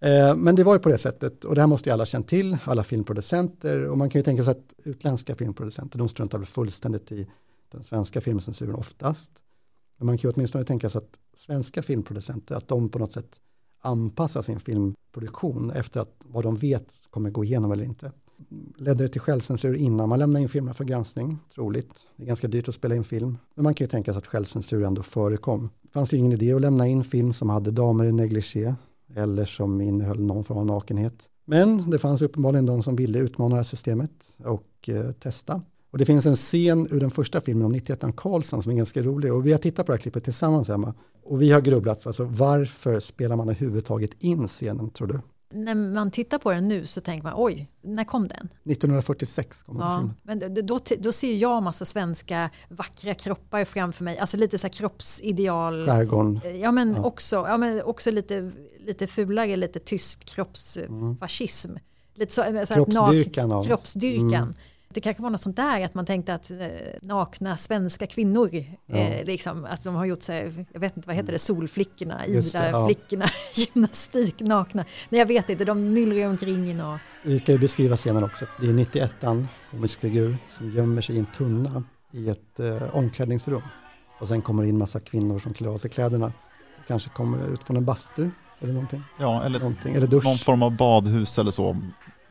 Eh, Men det var ju på det sättet, och det här måste ju alla känt till, alla filmproducenter, och man kan ju tänka sig att utländska filmproducenter, de struntar väl fullständigt i den svenska filmcensuren oftast. Men man kan ju åtminstone tänka sig att svenska filmproducenter, att de på något sätt anpassa sin filmproduktion efter att vad de vet kommer gå igenom eller inte. Ledde det till självcensur innan man lämnar in filmen för granskning? Troligt. Det är ganska dyrt att spela in film. Men man kan ju tänka sig att självcensur ändå förekom. Det fanns ju ingen idé att lämna in film som hade damer i negligé eller som innehöll någon form av nakenhet. Men det fanns uppenbarligen de som ville utmana det här systemet och eh, testa. Och det finns en scen ur den första filmen om 91 Karlsson som är ganska rolig och vi har tittat på det här klippet tillsammans Emma. Och vi har grubblat, alltså varför spelar man överhuvudtaget in scenen tror du? När man tittar på den nu så tänker man, oj, när kom den? 1946 kom den Ja, filmen. men då, då ser jag massa svenska vackra kroppar framför mig, alltså lite så här kroppsideal. Skärgården. Ja men, Ja. Också, ja, men också lite, lite fulare, lite tysk kroppsfascism. Lite så, så här, Kroppsdyrkan nak- Kroppsdyrkan. Mm. Det kanske var något sånt där, att man tänkte att eh, nakna svenska kvinnor, Ja. eh, liksom, att de har gjort sig, jag vet inte vad heter det, solflickorna, det, ja. Ida-flickorna, gymnastik, nakna. Nej jag vet inte, de myllrar omkring i något. Vi ska ju beskriva scenen också. Det är 91an, komisk figur, som gömmer sig i en tunna i ett eh, omklädningsrum. Och sen kommer det in massa kvinnor som klär av sig kläderna. Kanske kommer ut från en bastu eller någonting. Ja, eller, någonting. eller dusch. någon form av badhus eller så.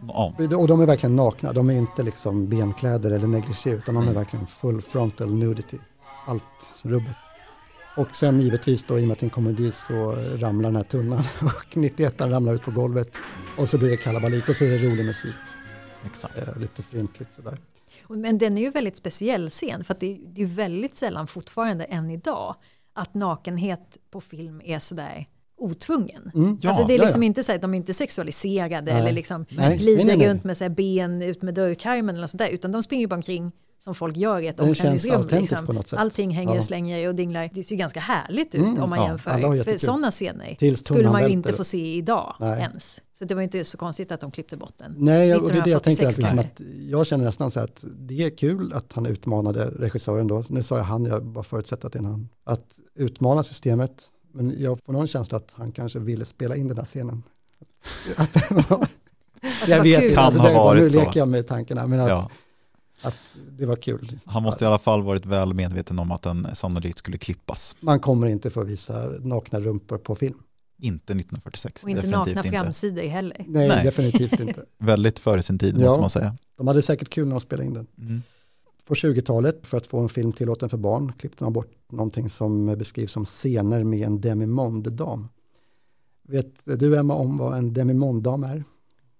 Ja, Och de är verkligen nakna, de är inte liksom benkläder eller negligé utan de är verkligen full frontal nudity. Allt rubbet. Och sen givetvis då i och med att det är en komedi så ramlar den här tunnan och 91 ramlar ut på golvet. Och så blir det kalabalik och så är det rolig musik. Exakt. Eh, lite fryntligt sådär. Men den är ju väldigt speciell scen för att det är, det är väldigt sällan fortfarande än idag att nakenhet på film är sådär otvungen. Mm. Ja, alltså det är ja, liksom ja. inte så att de är inte sexualiserade Nej. eller liksom Nej, glider nej, nej, runt med så ben ut med dörrkarmen eller sånt där utan de springer bara omkring som folk gör i ett omklädningsrum. Liksom. på något sätt. Allting hänger och Ja. slänger och dinglar. Det ser ju ganska härligt ut Mm, om man ja, jämför. För sådana scener Tills skulle man ju inte få se idag ens. Så det var inte så konstigt att de klippte bort den. Nej, och det är det jag tänker, att, 1946 liksom att jag känner nästan så att det är kul att han utmanade regissören då. Nu sa jag han, jag bara förutsätter att det är han. Att utmana systemet, men jag får någon känsla att han kanske ville spela in den här scenen. Att det var, det jag vet kul. inte, Kan alltså, var- nu så. leker jag med tankarna, men att, Ja. att det var kul. Han måste i alla fall varit väl medveten om att den sannolikt skulle klippas. Man kommer inte få visa nakna rumpor på film. Inte 1946. Och inte definitivt nakna inte. framsidor heller. Nej, Nej. definitivt inte. Väldigt före sin tid Ja. måste man säga. De hade säkert kul när de spelade in den. Mm. På 20-talet, för att få en film tillåten för barn, klippte man bort någonting som beskrivs som scener med en demimonde-dam. Vet du Emma om vad en demimonde-dam är?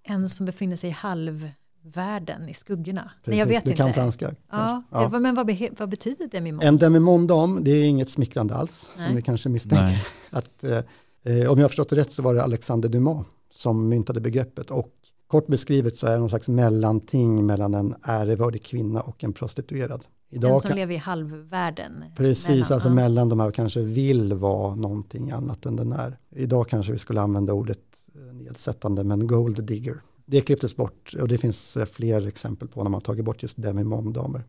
En som befinner sig i halvvärlden i skuggorna. Nej, Precis, jag vet du inte. kan franska. Ja, Ja. det- men vad, behe- vad betyder demimond? En demimonde-dam, det är inget smickrande alls, Nej. som ni kanske misstänker. Nej. Att, eh, eh, om jag har förstått det rätt så var det Alexander Dumas som myntade begreppet och kort beskrivet så är det någon slags mellanting mellan en ärevördig kvinna och en prostituerad. en Idag som kan, lever i halvvärlden. Precis, Mellan, alltså ja. mellan de här och kanske vill vara någonting annat än den är. Idag kanske vi skulle använda ordet eh, nedsättande, men gold digger. Det klipptes bort och det finns eh, fler exempel på när man tagit bort just demimondamer.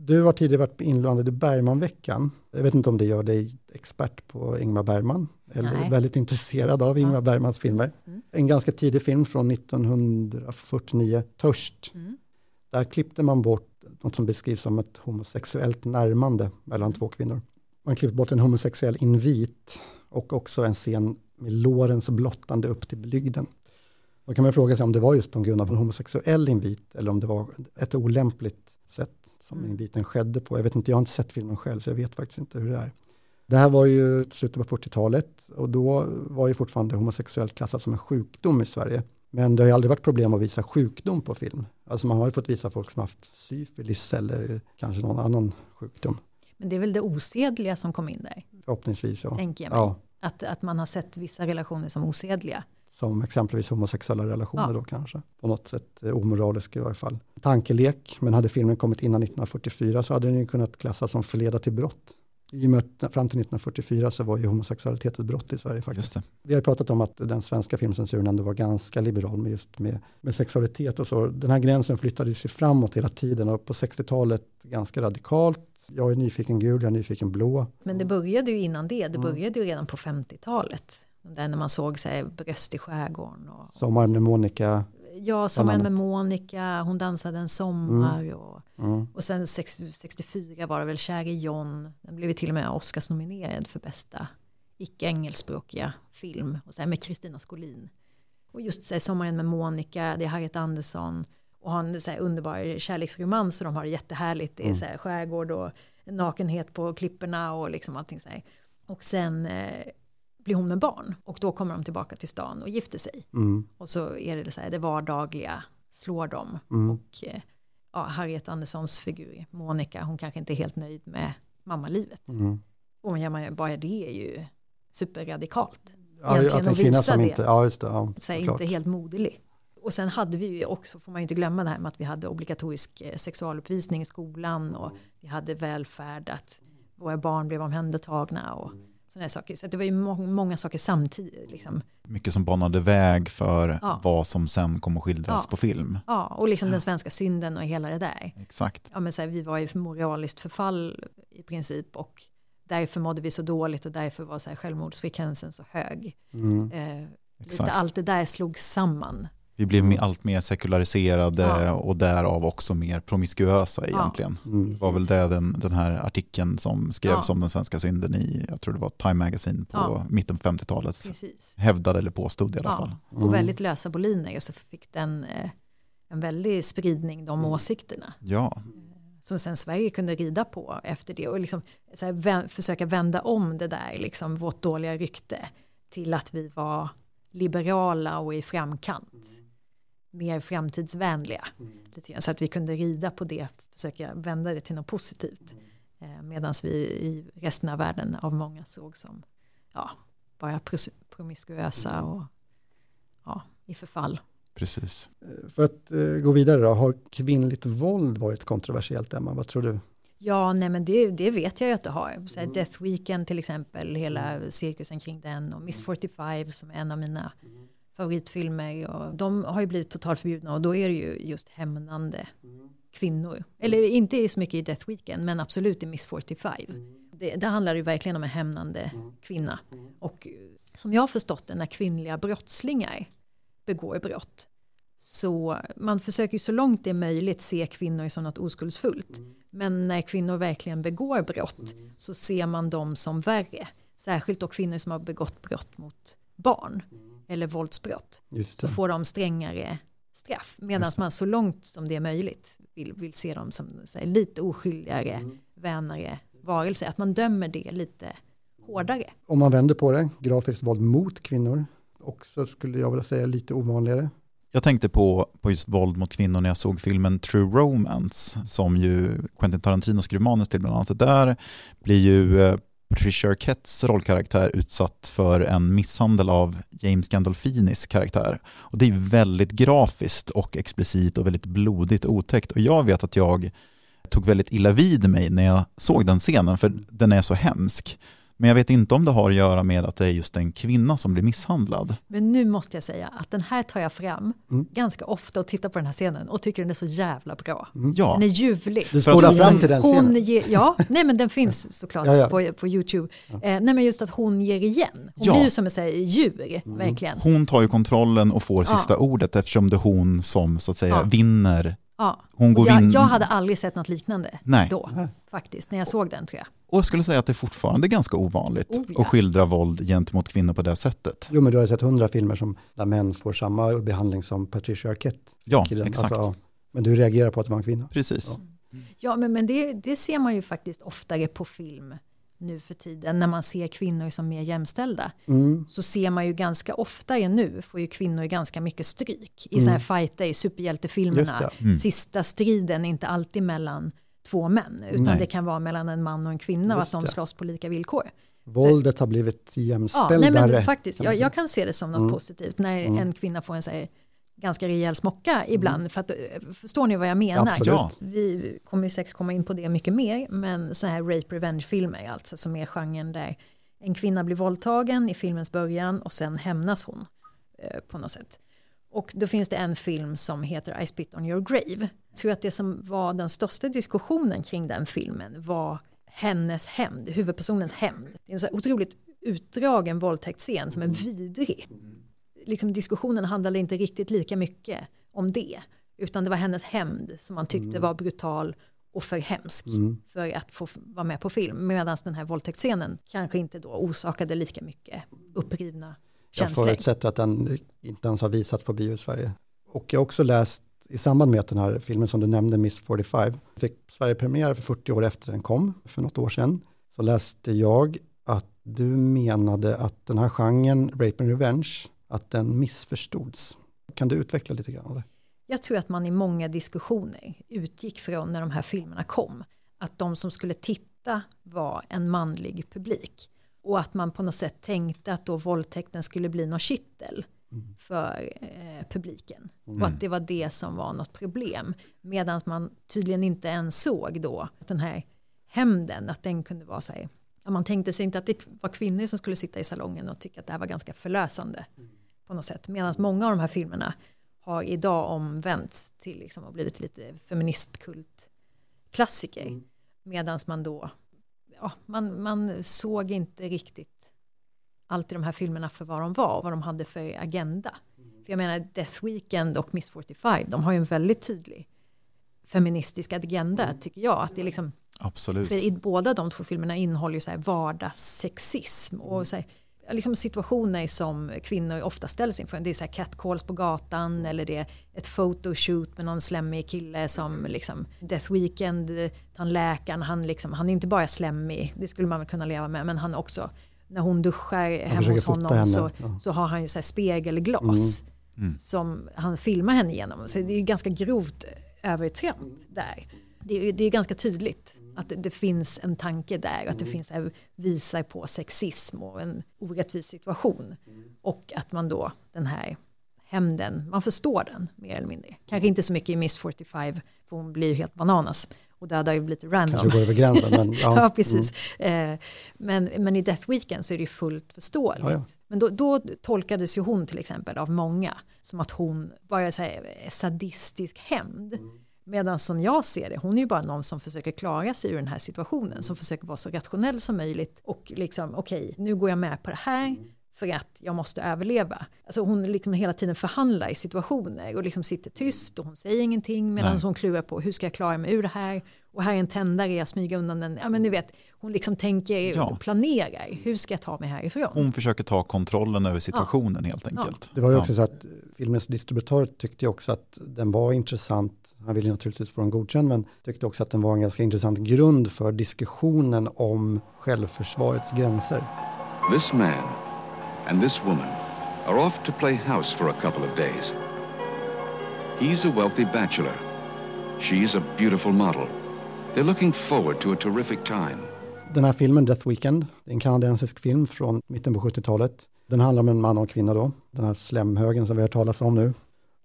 Du har tidigare varit inblandad i Bergmanveckan. Jag vet inte om det gör dig expert på Ingmar Bergman, eller Nej. väldigt intresserad av Ingmar Bergmans filmer. Mm. En ganska tidig film från 1949, Törst. Mm. Där klippte man bort något som beskrivs som ett homosexuellt närmande mellan två kvinnor. Man klippte bort en homosexuell invit och också en scen med lårens blottande upp till blygden. Då kan man fråga sig om det var just på grund av en homosexuell invit eller om det var ett olämpligt sätt som Mm. inviten skedde på. Jag vet inte, jag har inte sett filmen själv så jag vet faktiskt inte hur det är. Det här var ju slutet på 40-talet och då var ju fortfarande homosexuellt klassat som en sjukdom i Sverige. Men det har ju aldrig varit problem att visa sjukdom på film. Alltså man har ju fått visa folk som haft syfilis eller kanske någon annan sjukdom. Men det är väl det osedliga som kom in där, Förhoppningsvis ja. tänker jag mig. ja. Att, att man har sett vissa relationer som osedliga. Som exempelvis homosexuella relationer Ja. då kanske. På något sätt eh, omoralisk i varje fall. Tankelek, men hade filmen kommit innan 1944 så hade den ju kunnat klassas som förleda till brott. I och med att fram till 1944 så var ju homosexualitet ett brott i Sverige faktiskt. Just det. Vi har pratat om att den svenska filmcensuren ändå var ganska liberal med just med, med sexualitet och så. Den här gränsen flyttades ju framåt hela tiden och på 60-talet ganska radikalt. Jag är nyfiken gul, jag är nyfiken blå. Men det började ju innan det, det Mm. började ju redan på 50-talet. Där när man såg så här, bröst i skärgården. Och, Sommaren med Monica. ja, Sommaren med. Monica, Hon dansade en sommar. Mm. Och, Mm. och sen sex- 64 var det väl Kär i John. Den blev till och med Oscars-nominerad för bästa icke-engelskspråkiga film. Och sen med Kristina Skolin. Och just så här, Sommaren med Monica, det är Harriet Andersson. Och har en så här, underbar kärleksromans och de har det jättehärligt. Det är Mm. så här, skärgård och nakenhet på klipporna och liksom allting så här. Och sen eh, blir hon med barn och då kommer de tillbaka till stan och gifter sig. Mm. Och så är det så här, det vardagliga slår dem. Mm. Och eh, ja, Harriet Anderssons figur, Monica, hon kanske inte är helt nöjd med mammalivet. Mm. Och ja, man, bara det är ju superradikalt. Ja, att en kvinna som inte, ja just det, ja, Så här, inte helt moderlig. Och sen hade vi ju också, får man ju inte glömma det här med att vi hade obligatorisk eh, sexualuppvisning i skolan och vi hade välfärd, att våra barn blev omhändertagna och sådana här saker. Så det var ju må- många saker samtidigt. Liksom. Mycket som banade väg för Ja. vad som sen kom att skildras Ja. på film. Ja, och liksom den svenska synden och hela det där. Exakt. Ja, men så här, vi var i moraliskt förfall i princip och därför mådde vi så dåligt och därför var så här, självmordsfrekvensen så hög. Mm. Eh, lite Exakt. allt det där slog samman. Vi blev me- allt mer sekulariserade Ja. och därav också mer promiskuösa Ja, egentligen. Mm. Det var väl det den, den här artikeln som skrevs Ja. om den svenska synden i, jag tror det var Time Magazine på Ja. mitten på 50-talet. Precis. Hävdade eller påstod i alla fall. Ja, Mm. och väldigt lösa boliner och så fick den eh, en väldig spridning, de Mm. åsikterna. Ja, Som sen Sverige kunde rida på efter det och liksom, här, vä- försöka vända om det där, liksom, vårt dåliga rykte till att vi var liberala och i framkant. Mer framtidsvänliga. Lite grann, så att vi kunde rida på det, försöka vända det till något positivt. Eh, Medan vi i resten av världen av många såg som ja, bara promiskuösa och ja, i förfall. precis. För att eh, gå vidare då, har kvinnligt våld varit kontroversiellt Emma? Vad tror du? Ja, nej men det, det vet jag ju att det har. Så här, Death Weekend till exempel, hela cirkusen kring den och Miss 45 som är en av mina favoritfilmer. Och de har ju blivit totalt förbjudna och då är det ju just hämnande kvinnor. Eller inte så mycket i Death Weekend, men absolut i Miss 45. Det, det handlar ju verkligen om en hämnande kvinna. Och eh, som jag har förstått det, när kvinnliga brottslingar begår brott, så man försöker ju så långt det är möjligt se kvinnor som något oskuldsfullt. Men när kvinnor verkligen begår brott så ser man dem som värre. Särskilt då kvinnor som har begått brott mot barn eller våldsbrott. Just Så får de strängare straff. Medan man så långt som det är möjligt vill, vill se dem som här, lite oskyldigare, Mm. vänare varelser. Att man dömer det lite hårdare. Om man vänder på det, grafiskt våld mot kvinnor, också skulle jag vilja säga lite ovanligare. Jag tänkte på, på just våld mot kvinnor när jag såg filmen True Romance som ju Quentin Tarantino skrev manus till bland annat. Där blir ju eh, Patricia Arquettes rollkaraktär utsatt för en misshandel av James Gandolfinis karaktär. Och det är väldigt grafiskt och explicit och väldigt blodigt och otäckt. Och jag vet att jag tog väldigt illa vid mig när jag såg den scenen för den är så hemsk. Men jag vet inte om det har att göra med att det är just en kvinna som blir misshandlad. Men nu måste jag säga att den här tar jag fram Mm. ganska ofta och tittar på den här scenen och tycker den är så jävla bra. Ja. Den är ljuvlig. Du spolar Hon- fram till den hon scenen. Ger, ja, nej men den finns såklart Ja, ja. På, på YouTube. Eh, nej men just att hon ger igen. Hon Ja. blir ju som ett djur, Mm. verkligen. Hon tar ju kontrollen och får Ja. sista ordet eftersom det är hon som så att säga Ja. vinner. Ja. Hon går jag, vin- jag hade aldrig sett något liknande Nej. då, faktiskt, när jag såg den tror jag. Och jag skulle säga att det är fortfarande ganska ovanligt Oh, ja. att skildra våld gentemot kvinnor på det sättet. Jo, men du har ju sett hundra filmer som, där män får samma behandling som Patricia Arquette. Ja, den. exakt. ja. men du reagerar på att det var en kvinna. Precis. Ja, men, men det, det ser man ju faktiskt oftare på film nu för tiden när man ser kvinnor som mer jämställda. Mm. Så ser man ju ganska ofta nu får ju kvinnor ganska mycket stryk i Mm. sådana här fighter i superhjältefilmerna. Mm. Sista striden är inte alltid mellan två män utan Nej. det kan vara mellan en man och en kvinna och Just att de slåss på lika villkor. Våldet har blivit Ja, jämställdare. nej men faktiskt, jag, jag kan se det som något Mm. positivt när Mm. en kvinna får en så här, ganska rejäl smocka ibland. För att, eh, förstår ni vad jag menar? Ja. Vi kommer ju säkert komma in på det mycket mer, men så här rape revenge-filmer, alltså som är genren där en kvinna blir våldtagen i filmens början och sen hämnas hon eh, på något sätt. Och då finns det en film som heter I spit on your grave. Jag tror att det som var den största diskussionen kring den filmen var hennes hämnd, huvudpersonens hämnd. Det är en så här otroligt utdragen våldtäktsscen som är vidrig. Liksom diskussionen handlade inte riktigt lika mycket om det, utan det var hennes hämnd som man tyckte var brutal och för hemsk Mm. för att få vara med på film. Medan den här våldtäktsscenen kanske inte då orsakade lika mycket upprivna Jag känslor. förutsätter att den inte ens har visats på bio i Sverige. Och jag har också läst i samband med att den här filmen som du nämnde, Miss 45, fick Sverige premiär för 40 år efter den kom, för något år sedan, så läste jag att du menade att den här genren, Rape and Revenge, att den missförstods. Kan du utveckla lite grann det? Jag tror att man i många diskussioner utgick från när de här filmerna kom, att de som skulle titta var en manlig publik. Och att man på något sätt tänkte att då våldtäkten skulle bli något kittel för eh, publiken. Mm. Och att det var det som var något problem. Medan man tydligen inte ens såg då att den här hämnden, att den kunde vara så här, man tänkte sig inte att det var kvinnor som skulle sitta i salongen och tycka att det här var ganska förlösande på något sätt. Medan många av de här filmerna har idag omvänts till liksom och blivit lite feministkultklassiker. Medan man då, ja, man, man såg inte riktigt alltid de här filmerna för vad de var, vad de hade för agenda. För jag menar Death Weekend och Miss 45, de har ju en väldigt tydlig feministisk agenda tycker jag. Att det är liksom, Absolut. för i båda de två filmerna innehåller ju så här vardagssexism och så här, liksom situationer som kvinnor ofta ställs inför. Det är så här catcalls på gatan eller det är ett photoshoot med någon slemmig kille som liksom Death Weekend, tandläkaren, han, liksom, han är inte bara slemmig, det skulle man väl kunna leva med, men han också, när hon duschar hemma hos honom så, ja. så har han ju så här spegelglas Mm. som han filmar henne igenom. Så det är ju ganska grovt övertramp där. Det är, det är ganska tydligt att det, det finns en tanke där och att det finns här, visar på sexism och en orättvis situation. Och att man då, den här hämnden, man förstår den mer eller mindre. Kanske inte så mycket i Miss 45, för hon blir ju helt bananas och dödar ju lite random. Kanske går över gränsen, men ja. ja, precis. Eh, men, men i Death Weekend så är det ju fullt förståeligt. Ja, ja. Men då, då tolkades ju hon till exempel av många som att hon bara säger sadistisk hämnd. Medan som jag ser det, hon är ju bara någon som försöker klara sig ur den här situationen, som försöker vara så rationell som möjligt och liksom okej, nu går jag med på det här för att jag måste överleva. Alltså hon liksom hela tiden förhandlar i situationer och liksom sitter tyst och hon säger ingenting medan Nej. hon klurar på hur ska jag klara mig ur det här och här är en tändare, jag smyger undan den. Ja men ni vet, hon liksom tänker Ja. och planerar, hur ska jag ta mig härifrån? Hon försöker ta kontrollen över situationen helt enkelt. Det var ju Ja. också så att filmens distributör tyckte också att den var intressant. Han ville naturligtvis få den godkänd, men tyckte också att den var en ganska intressant grund för diskussionen om självförsvarets gränser. This man and this woman are off to play house for a couple of days. He's a wealthy bachelor. She's a beautiful model. They're looking forward to a terrific time. Den här filmen, Death Weekend, det är en kanadensisk film från mitten på 70-talet. Den handlar om en man och en kvinna då, den här slemhögen som vi har hört talas om nu.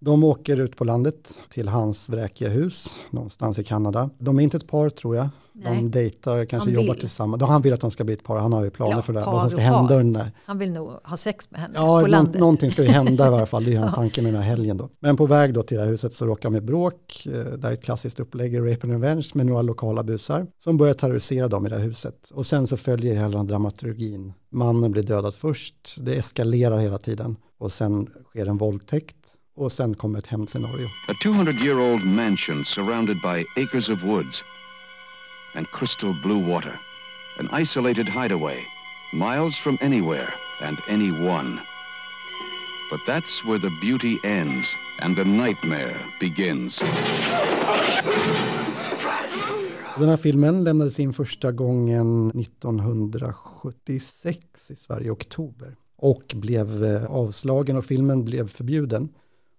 De åker ut på landet till hans vräkiga hus någonstans i Kanada. De är inte ett par tror jag. Nej. De dejtar, kanske Han jobbar vill. tillsammans. Han vill att de ska bli ett par. Han har ju planer Ja, för det, vad som ska hända under Han vill nog ha sex med henne Ja, på landet. någonting ska ju hända i varje fall. Det är hans Ja. tanke med den här helgen då. Men på väg då till det här huset så råkar de i bråk. Eh, Det är ett klassiskt upplägg Rape and Revenge med några lokala busar som börjar terrorisera dem i det här huset. Och sen så följer hela dramaturgin. Mannen blir dödad först. Det eskalerar hela tiden. Och sen sker en våldtäkt. Och sen kommer ett hämndscenario. A 200-year-old mansion surrounded by acres of woods and crystal blue water. An isolated hideaway, miles from anywhere and anyone. But that's where the beauty ends and the nightmare begins. Den här filmen lämnades in första gången 1976 i Sverige, oktober. Och blev eh, avslagen och filmen blev förbjuden.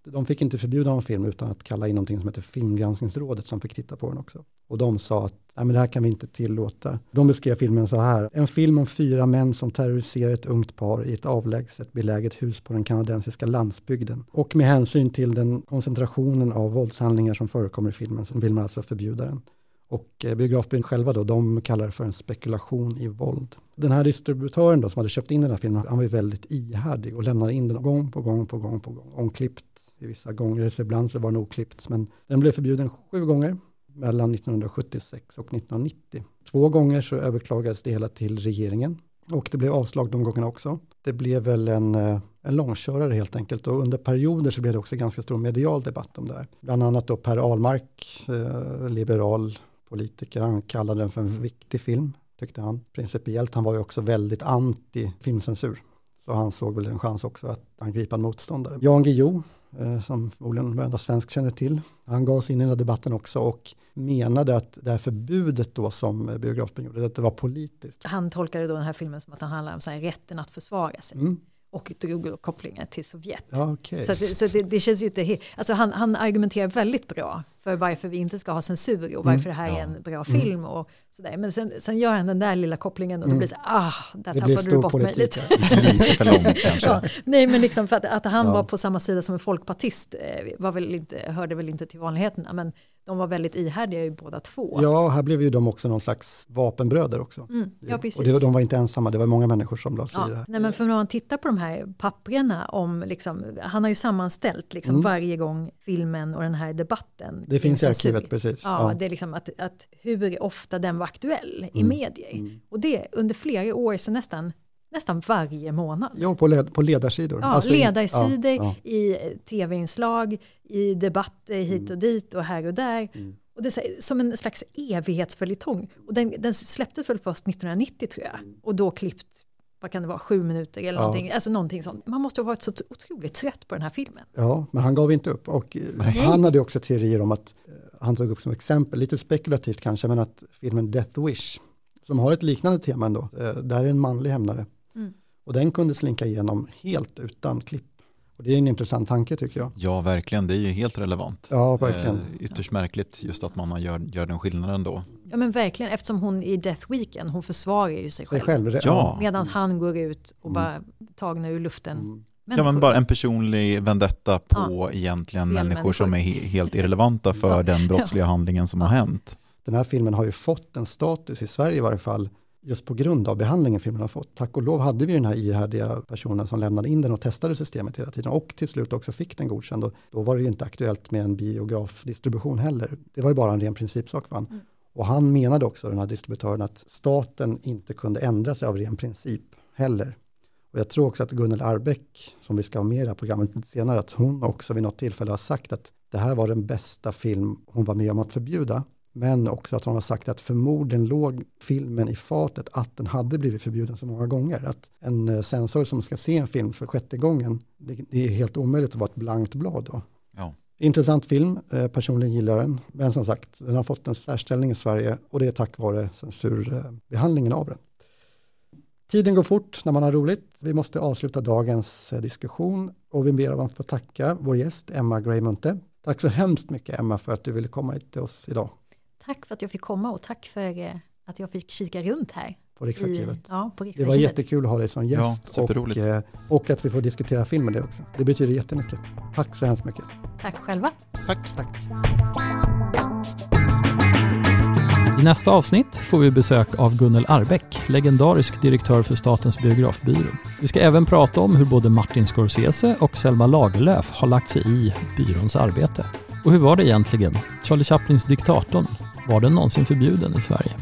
De fick inte förbjuda någon film utan att kalla in någonting som heter Filmgranskningsrådet som fick titta på den också. Och de sa att Nej, men det här kan vi inte tillåta. De beskrev filmen så här. En film om fyra män som terroriserar ett ungt par i ett avlägset beläget hus på den kanadensiska landsbygden. Och med hänsyn till den koncentrationen av våldshandlingar som förekommer i filmen så vill man alltså förbjuda den. Och eh, biografbyn biografbyrån själva då, de kallar det för en spekulation i våld. Den här distributören då som hade köpt in den här filmen, han var ju väldigt ihärdig och lämnade in den gång på gång på gång på gång. Omklippt i vissa gånger, så ibland så var den oklippt. Men den blev förbjuden sju gånger mellan 1976 och 1990. Två gånger så överklagades det hela till regeringen och det blev avslag de gångerna också. Det blev väl en, eh, en långkörare helt enkelt och under perioder så blev det också ganska stor medial debatt om det här. Bland annat då Per Ahlmark, eh, liberal politiker, han kallade den för en viktig film, tyckte han. Principiellt, han var ju också väldigt anti filmcensur. Så han såg väl en chans också att angripa en motståndare. Jan Guillou, eh, som förmodligen varenda svensk känner till, han gav sig in i den här debatten också och menade att det här förbudet då som biografbyrån gjorde, att det var politiskt. Han tolkade då den här filmen som att den handlar om så här, rätten att försvara sig. Mm. Och drog då kopplingar till Sovjet. Okej. Så, det- så det, det känns ju inte he- alltså han, han argumenterar väldigt bra för varför vi inte ska ha censur och varför Mm. det här är Ja. en bra Mm. film och sådär. Men sen, sen gör han den där lilla kopplingen och då Mm. blir det så ah, där Det tappade du bort mig lite. Lite för långt kanske. ja, nej, men liksom för att, att han Ja. var på samma sida som en folkpartist eh, var väl inte, hörde väl inte till vanligheterna, men de var väldigt ihärdiga ju båda två. Ja, här blev ju de också någon slags vapenbröder också. Mm, ja, precis. Och det, de var inte ensamma, det var många människor som la sig i det Ja, här. nej men för när man tittar på de här papperna om, liksom, han har ju sammanställt liksom Mm. varje gång filmen och den här debatten. Det finns i arkivet, precis. Ja, Ja. det är liksom att, att hur ofta den var aktuell i Mm. medier. Och det under flera år, så nästan, nästan varje månad. Ja, på, led, på ledarsidor. Ja, Alltså i- ledarsidor, ja, ja. i eh, tv-inslag, i debatter hit Mm. och dit och här och där. Och det är som en slags evighetsföljetong. Och den, den släpptes väl först 1990 tror jag. Och då klippt, vad kan det vara, sju minuter eller Mm. Ja. någonting. Alltså någonting sånt. Man måste ha varit så otroligt trött på den här filmen. Ja, men han gav inte upp. Och eh, han hade också teorier om att, eh, han tog upp som exempel, lite spekulativt kanske, men att filmen Death Wish, som har ett liknande tema ändå, eh, där är en manlig hämnare. Mm. Och den kunde slinka igenom helt utan klipp. Och det är en intressant tanke tycker jag. Ja, verkligen. Det är ju helt relevant. Ja, verkligen. Eh, ytterst märkligt just att man gör, gör den skillnaden då. Ja men verkligen, eftersom hon i Death Weekend, hon försvarar ju sig Sig själv. själv, ja. Medan han går ut och Mm. bara tagna ur luften. Ja, men människor. bara en personlig vendetta på Ja. egentligen Fel människor som är människor. he- helt irrelevanta för den brottsliga handlingen som har hänt. Den här filmen har ju fått en status i Sverige i varje fall, just på grund av behandlingen filmen har fått. Tack och lov hade vi den här ihärdiga personen som lämnade in den och testade systemet hela tiden och till slut också fick den godkänd. Och då var det ju inte aktuellt med en biografdistribution heller. Det var ju bara en ren principsak för han. Mm. Och han menade också, den här distributören, att staten inte kunde ändra sig av ren princip heller. Och jag tror också att Gunnel Arbeck, som vi ska ha med i det här programmet senare, att hon också vid något tillfälle har sagt att det här var den bästa film hon var med om att förbjuda. Men också att hon har sagt att förmodligen låg filmen i fatet att den hade blivit förbjuden så många gånger. Att en eh, censor som ska se en film för sjätte gången, det, det är helt omöjligt att vara ett blankt blad då. Ja. Intressant film, eh, personligen gillar den. Men som sagt, den har fått en särställning i Sverige och det är tack vare censurbehandlingen av den. Tiden går fort när man har roligt. Vi måste avsluta dagens eh, diskussion och vi ber om att få tacka vår gäst Emma Greymunte. Tack så hemskt mycket Emma för att du ville komma hit till oss idag. Tack för att jag fick komma och tack för eh, att jag fick kika runt här. på Riksarkivet. I, ja, på Det Riksarkivet. var jättekul att ha dig som Ja, gäst superroligt. och, eh, och att vi får diskutera film med dig också. Det betyder jättemycket. Tack så hemskt mycket. Tack själva. Tack. Tack. I nästa avsnitt får vi besök av Gunnel Arbeck, legendarisk direktör för Statens biografbyrå. Vi ska även prata om hur både Martin Scorsese och Selma Lagerlöf har lagt sig i byråns arbete. Och hur var det egentligen? Charlie Chaplins Diktatorn, var den någonsin förbjuden i Sverige?